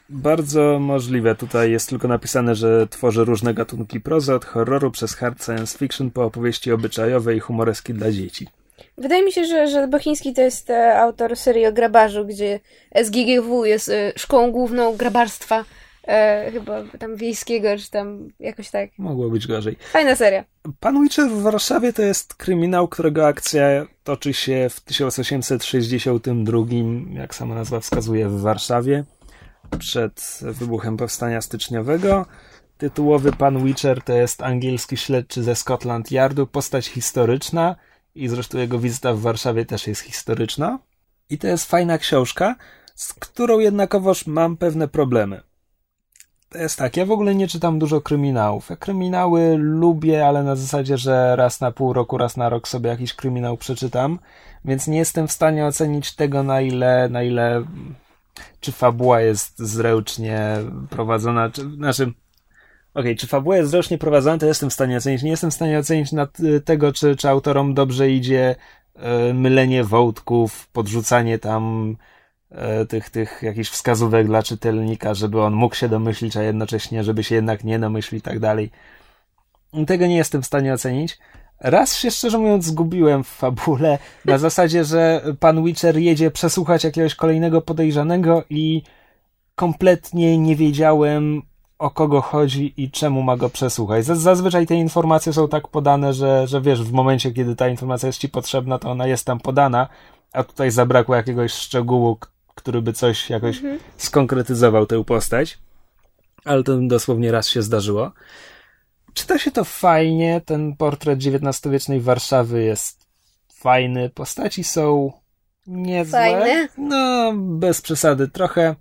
bardzo możliwe. Tutaj jest tylko napisane, że tworzy różne gatunki prozy, od horroru przez hard science fiction po opowieści obyczajowe i humoreski dla dzieci. Wydaje mi się, że, że Bochiński to jest e, autor serii o grabarzu, gdzie SGGW jest e, szkołą główną grabarstwa, e, chyba tam wiejskiego, czy tam jakoś tak. Mogło być gorzej. Fajna seria. Pan Witcher w Warszawie to jest kryminał, którego akcja toczy się w 1862, jak sama nazwa wskazuje, w Warszawie, przed wybuchem powstania styczniowego. Tytułowy Pan Witcher to jest angielski śledczy ze Scotland Yardu, postać historyczna i zresztą jego wizyta w Warszawie też jest historyczna. I to jest fajna książka, z którą jednakowoż mam pewne problemy. To jest tak, ja w ogóle nie czytam dużo kryminałów. Ja kryminały lubię, ale na zasadzie, że raz na pół roku, raz na rok sobie jakiś kryminał przeczytam, więc nie jestem w stanie ocenić tego, na ile, na ile, czy fabuła jest zręcznie prowadzona, czy, znaczy, okej, czy fabuła jest zręcznie prowadzona, to jestem w stanie ocenić. Nie jestem w stanie ocenić nad, tego, czy, czy autorom dobrze idzie e, mylenie wątków, podrzucanie tam e, tych, tych jakichś wskazówek dla czytelnika, żeby on mógł się domyślić, a jednocześnie, żeby się jednak nie domyślił i tak dalej. Tego nie jestem w stanie ocenić. Raz się szczerze mówiąc zgubiłem w fabule na zasadzie, że pan Witcher jedzie przesłuchać jakiegoś kolejnego podejrzanego i kompletnie nie wiedziałem o kogo chodzi i czemu ma go przesłuchać. Zazwyczaj te informacje są tak podane, że, że wiesz, w momencie, kiedy ta informacja jest ci potrzebna, to ona jest tam podana, a tutaj zabrakło jakiegoś szczegółu, który by coś jakoś mhm. skonkretyzował tę postać. Ale to dosłownie raz się zdarzyło. Czyta się to fajnie, ten portret XIX-wiecznej Warszawy jest fajny, postaci są niezłe. Fajne? No, bez przesady, trochę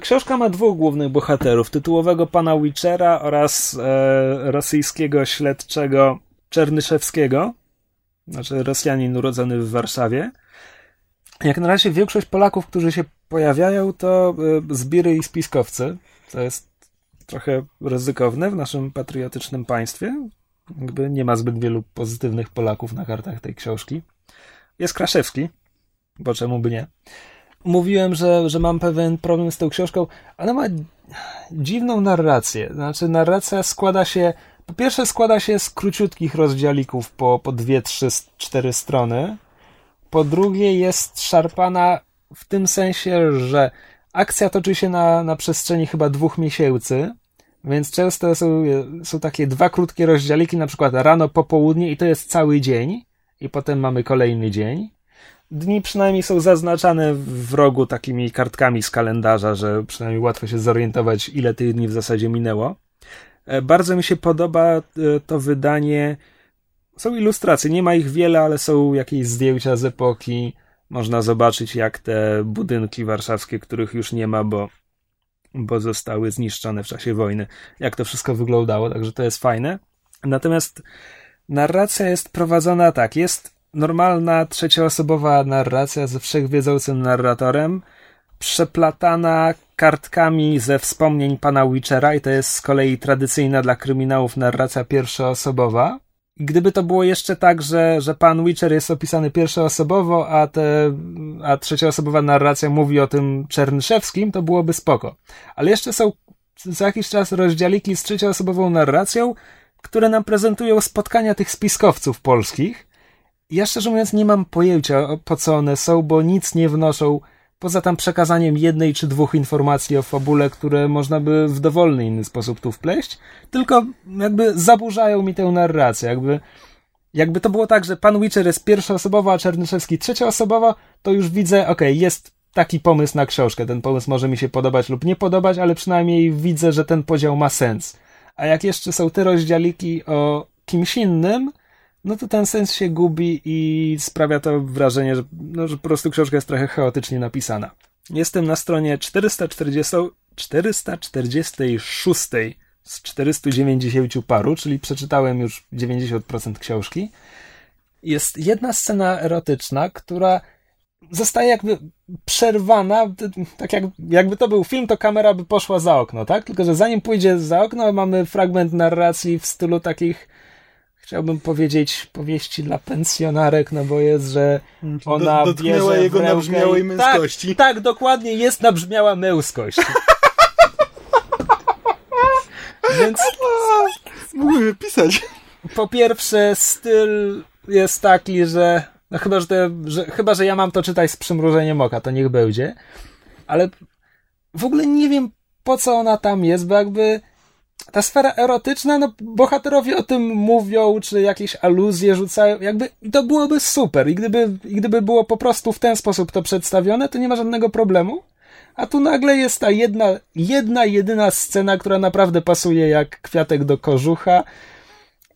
książka ma dwóch głównych bohaterów: tytułowego pana Witchera oraz e, rosyjskiego śledczego Czernyszewskiego, znaczy Rosjanin urodzony w Warszawie. Jak na razie większość Polaków, którzy się pojawiają, to e, zbiry i spiskowcy. To jest trochę ryzykowne w naszym patriotycznym państwie. Jakby nie ma zbyt wielu pozytywnych Polaków na kartach tej książki. Jest Kraszewski, bo czemu by nie mówiłem, że, że mam pewien problem z tą książką. Ona ma dziwną narrację. Znaczy, narracja składa się. Po pierwsze, składa się z króciutkich rozdziałików po, po dwie, trzy, cztery strony. Po drugie, jest szarpana w tym sensie, że akcja toczy się na, na przestrzeni chyba dwóch miesięcy. Więc często są, są takie dwa krótkie rozdziałiki, na przykład rano, popołudnie i to jest cały dzień. I potem mamy kolejny dzień dni przynajmniej są zaznaczane w rogu takimi kartkami z kalendarza, że przynajmniej łatwo się zorientować, ile tych dni w zasadzie minęło. E, bardzo mi się podoba e, to wydanie. Są ilustracje, nie ma ich wiele, ale są jakieś zdjęcia z epoki. Można zobaczyć, jak te budynki warszawskie, których już nie ma, bo, bo zostały zniszczone w czasie wojny, jak to wszystko wyglądało, także to jest fajne. Natomiast narracja jest prowadzona tak, jest normalna trzecioosobowa narracja ze wszechwiedzącym narratorem, przeplatana kartkami ze wspomnień pana Witchera i to jest z kolei tradycyjna dla kryminałów narracja pierwszoosobowa. Gdyby to było jeszcze tak, że, że pan Witcher jest opisany pierwszoosobowo, a, te, a trzecioosobowa narracja mówi o tym Czernyszewskim, to byłoby spoko. Ale jeszcze są za jakiś czas rozdziałiki z trzecioosobową narracją, które nam prezentują spotkania tych spiskowców polskich ja szczerze mówiąc nie mam pojęcia po co one są, bo nic nie wnoszą poza tam przekazaniem jednej czy dwóch informacji o fabule, które można by w dowolny inny sposób tu wpleść, tylko jakby zaburzają mi tę narrację, jakby jakby to było tak, że pan Witcher jest pierwszoosobowa, a Czernyszewski trzecioosobowa, to już widzę, okej, okay, jest taki pomysł na książkę. Ten pomysł może mi się podobać lub nie podobać, ale przynajmniej widzę, że ten podział ma sens. A jak jeszcze są te rozdziałiki o kimś innym, no to ten sens się gubi i sprawia to wrażenie, że, no, że po prostu książka jest trochę chaotycznie napisana. Jestem na stronie 440, 446 z 490 paru, czyli przeczytałem już 90% książki. Jest jedna scena erotyczna, która zostaje jakby przerwana, tak jak, jakby to był film, to kamera by poszła za okno, tak? Tylko, że zanim pójdzie za okno, mamy fragment narracji w stylu takich chciałbym powiedzieć powieści dla pensjonarek, no bo jest, że ona Do, dotknęła jego nabrzmiałej męskości. Tak, tak, dokładnie, jest nabrzmiała męskość. Więc mógłbym pisać. Po pierwsze, styl jest taki, że no chyba, że, te, że, chyba, że ja mam to czytać z przymrużeniem oka, to niech będzie. Ale w ogóle nie wiem, po co ona tam jest, bo jakby ta sfera erotyczna, no bohaterowie o tym mówią, czy jakieś aluzje rzucają, jakby to byłoby super i gdyby, i gdyby było po prostu w ten sposób to przedstawione, to nie ma żadnego problemu. A tu nagle jest ta jedna, jedna, jedyna scena, która naprawdę pasuje jak kwiatek do kożucha.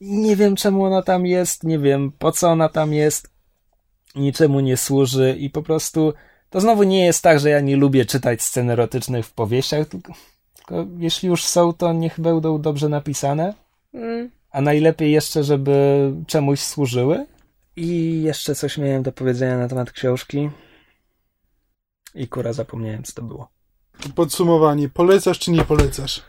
Nie wiem czemu ona tam jest, nie wiem po co ona tam jest, niczemu nie służy i po prostu to znowu nie jest tak, że ja nie lubię czytać scen erotycznych w powieściach, tylko tylko jeśli już są, to niech będą dobrze napisane. Mm. A najlepiej jeszcze, żeby czemuś służyły. I jeszcze coś miałem do powiedzenia na temat książki. I kura zapomniałem, co to było. Podsumowanie. Polecasz czy nie polecasz?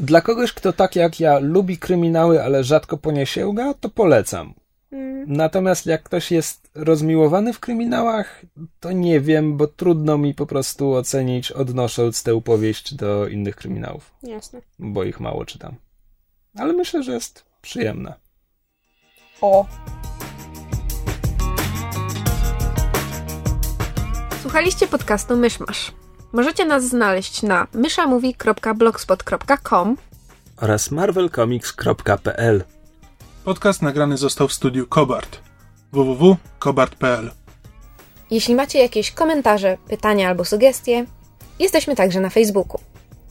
Dla kogoś, kto tak jak ja lubi kryminały, ale rzadko po nie sięga, to polecam. Mm. Natomiast jak ktoś jest rozmiłowany w kryminałach, to nie wiem, bo trudno mi po prostu ocenić, odnosząc tę powieść do innych kryminałów. Jasne. Bo ich mało czytam. Ale myślę, że jest przyjemna. O! Słuchaliście podcastu Myszmasz. Możecie nas znaleźć na myszamovie.blogspot.com oraz marvelcomics.pl. Podcast nagrany został w studiu Kobart. www.kobart.pl Jeśli macie jakieś komentarze, pytania albo sugestie, jesteśmy także na Facebooku.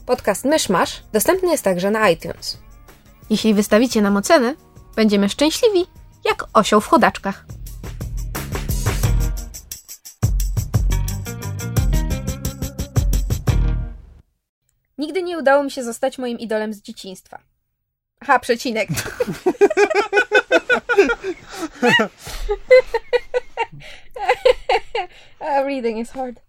Podcast Myszmasz dostępny jest także na iTunes. Jeśli wystawicie nam ocenę, będziemy szczęśliwi jak osioł w chodaczkach. Nigdy nie udało mi się zostać moim idolem z dzieciństwa. Aha, przecinek. uh, reading is hard.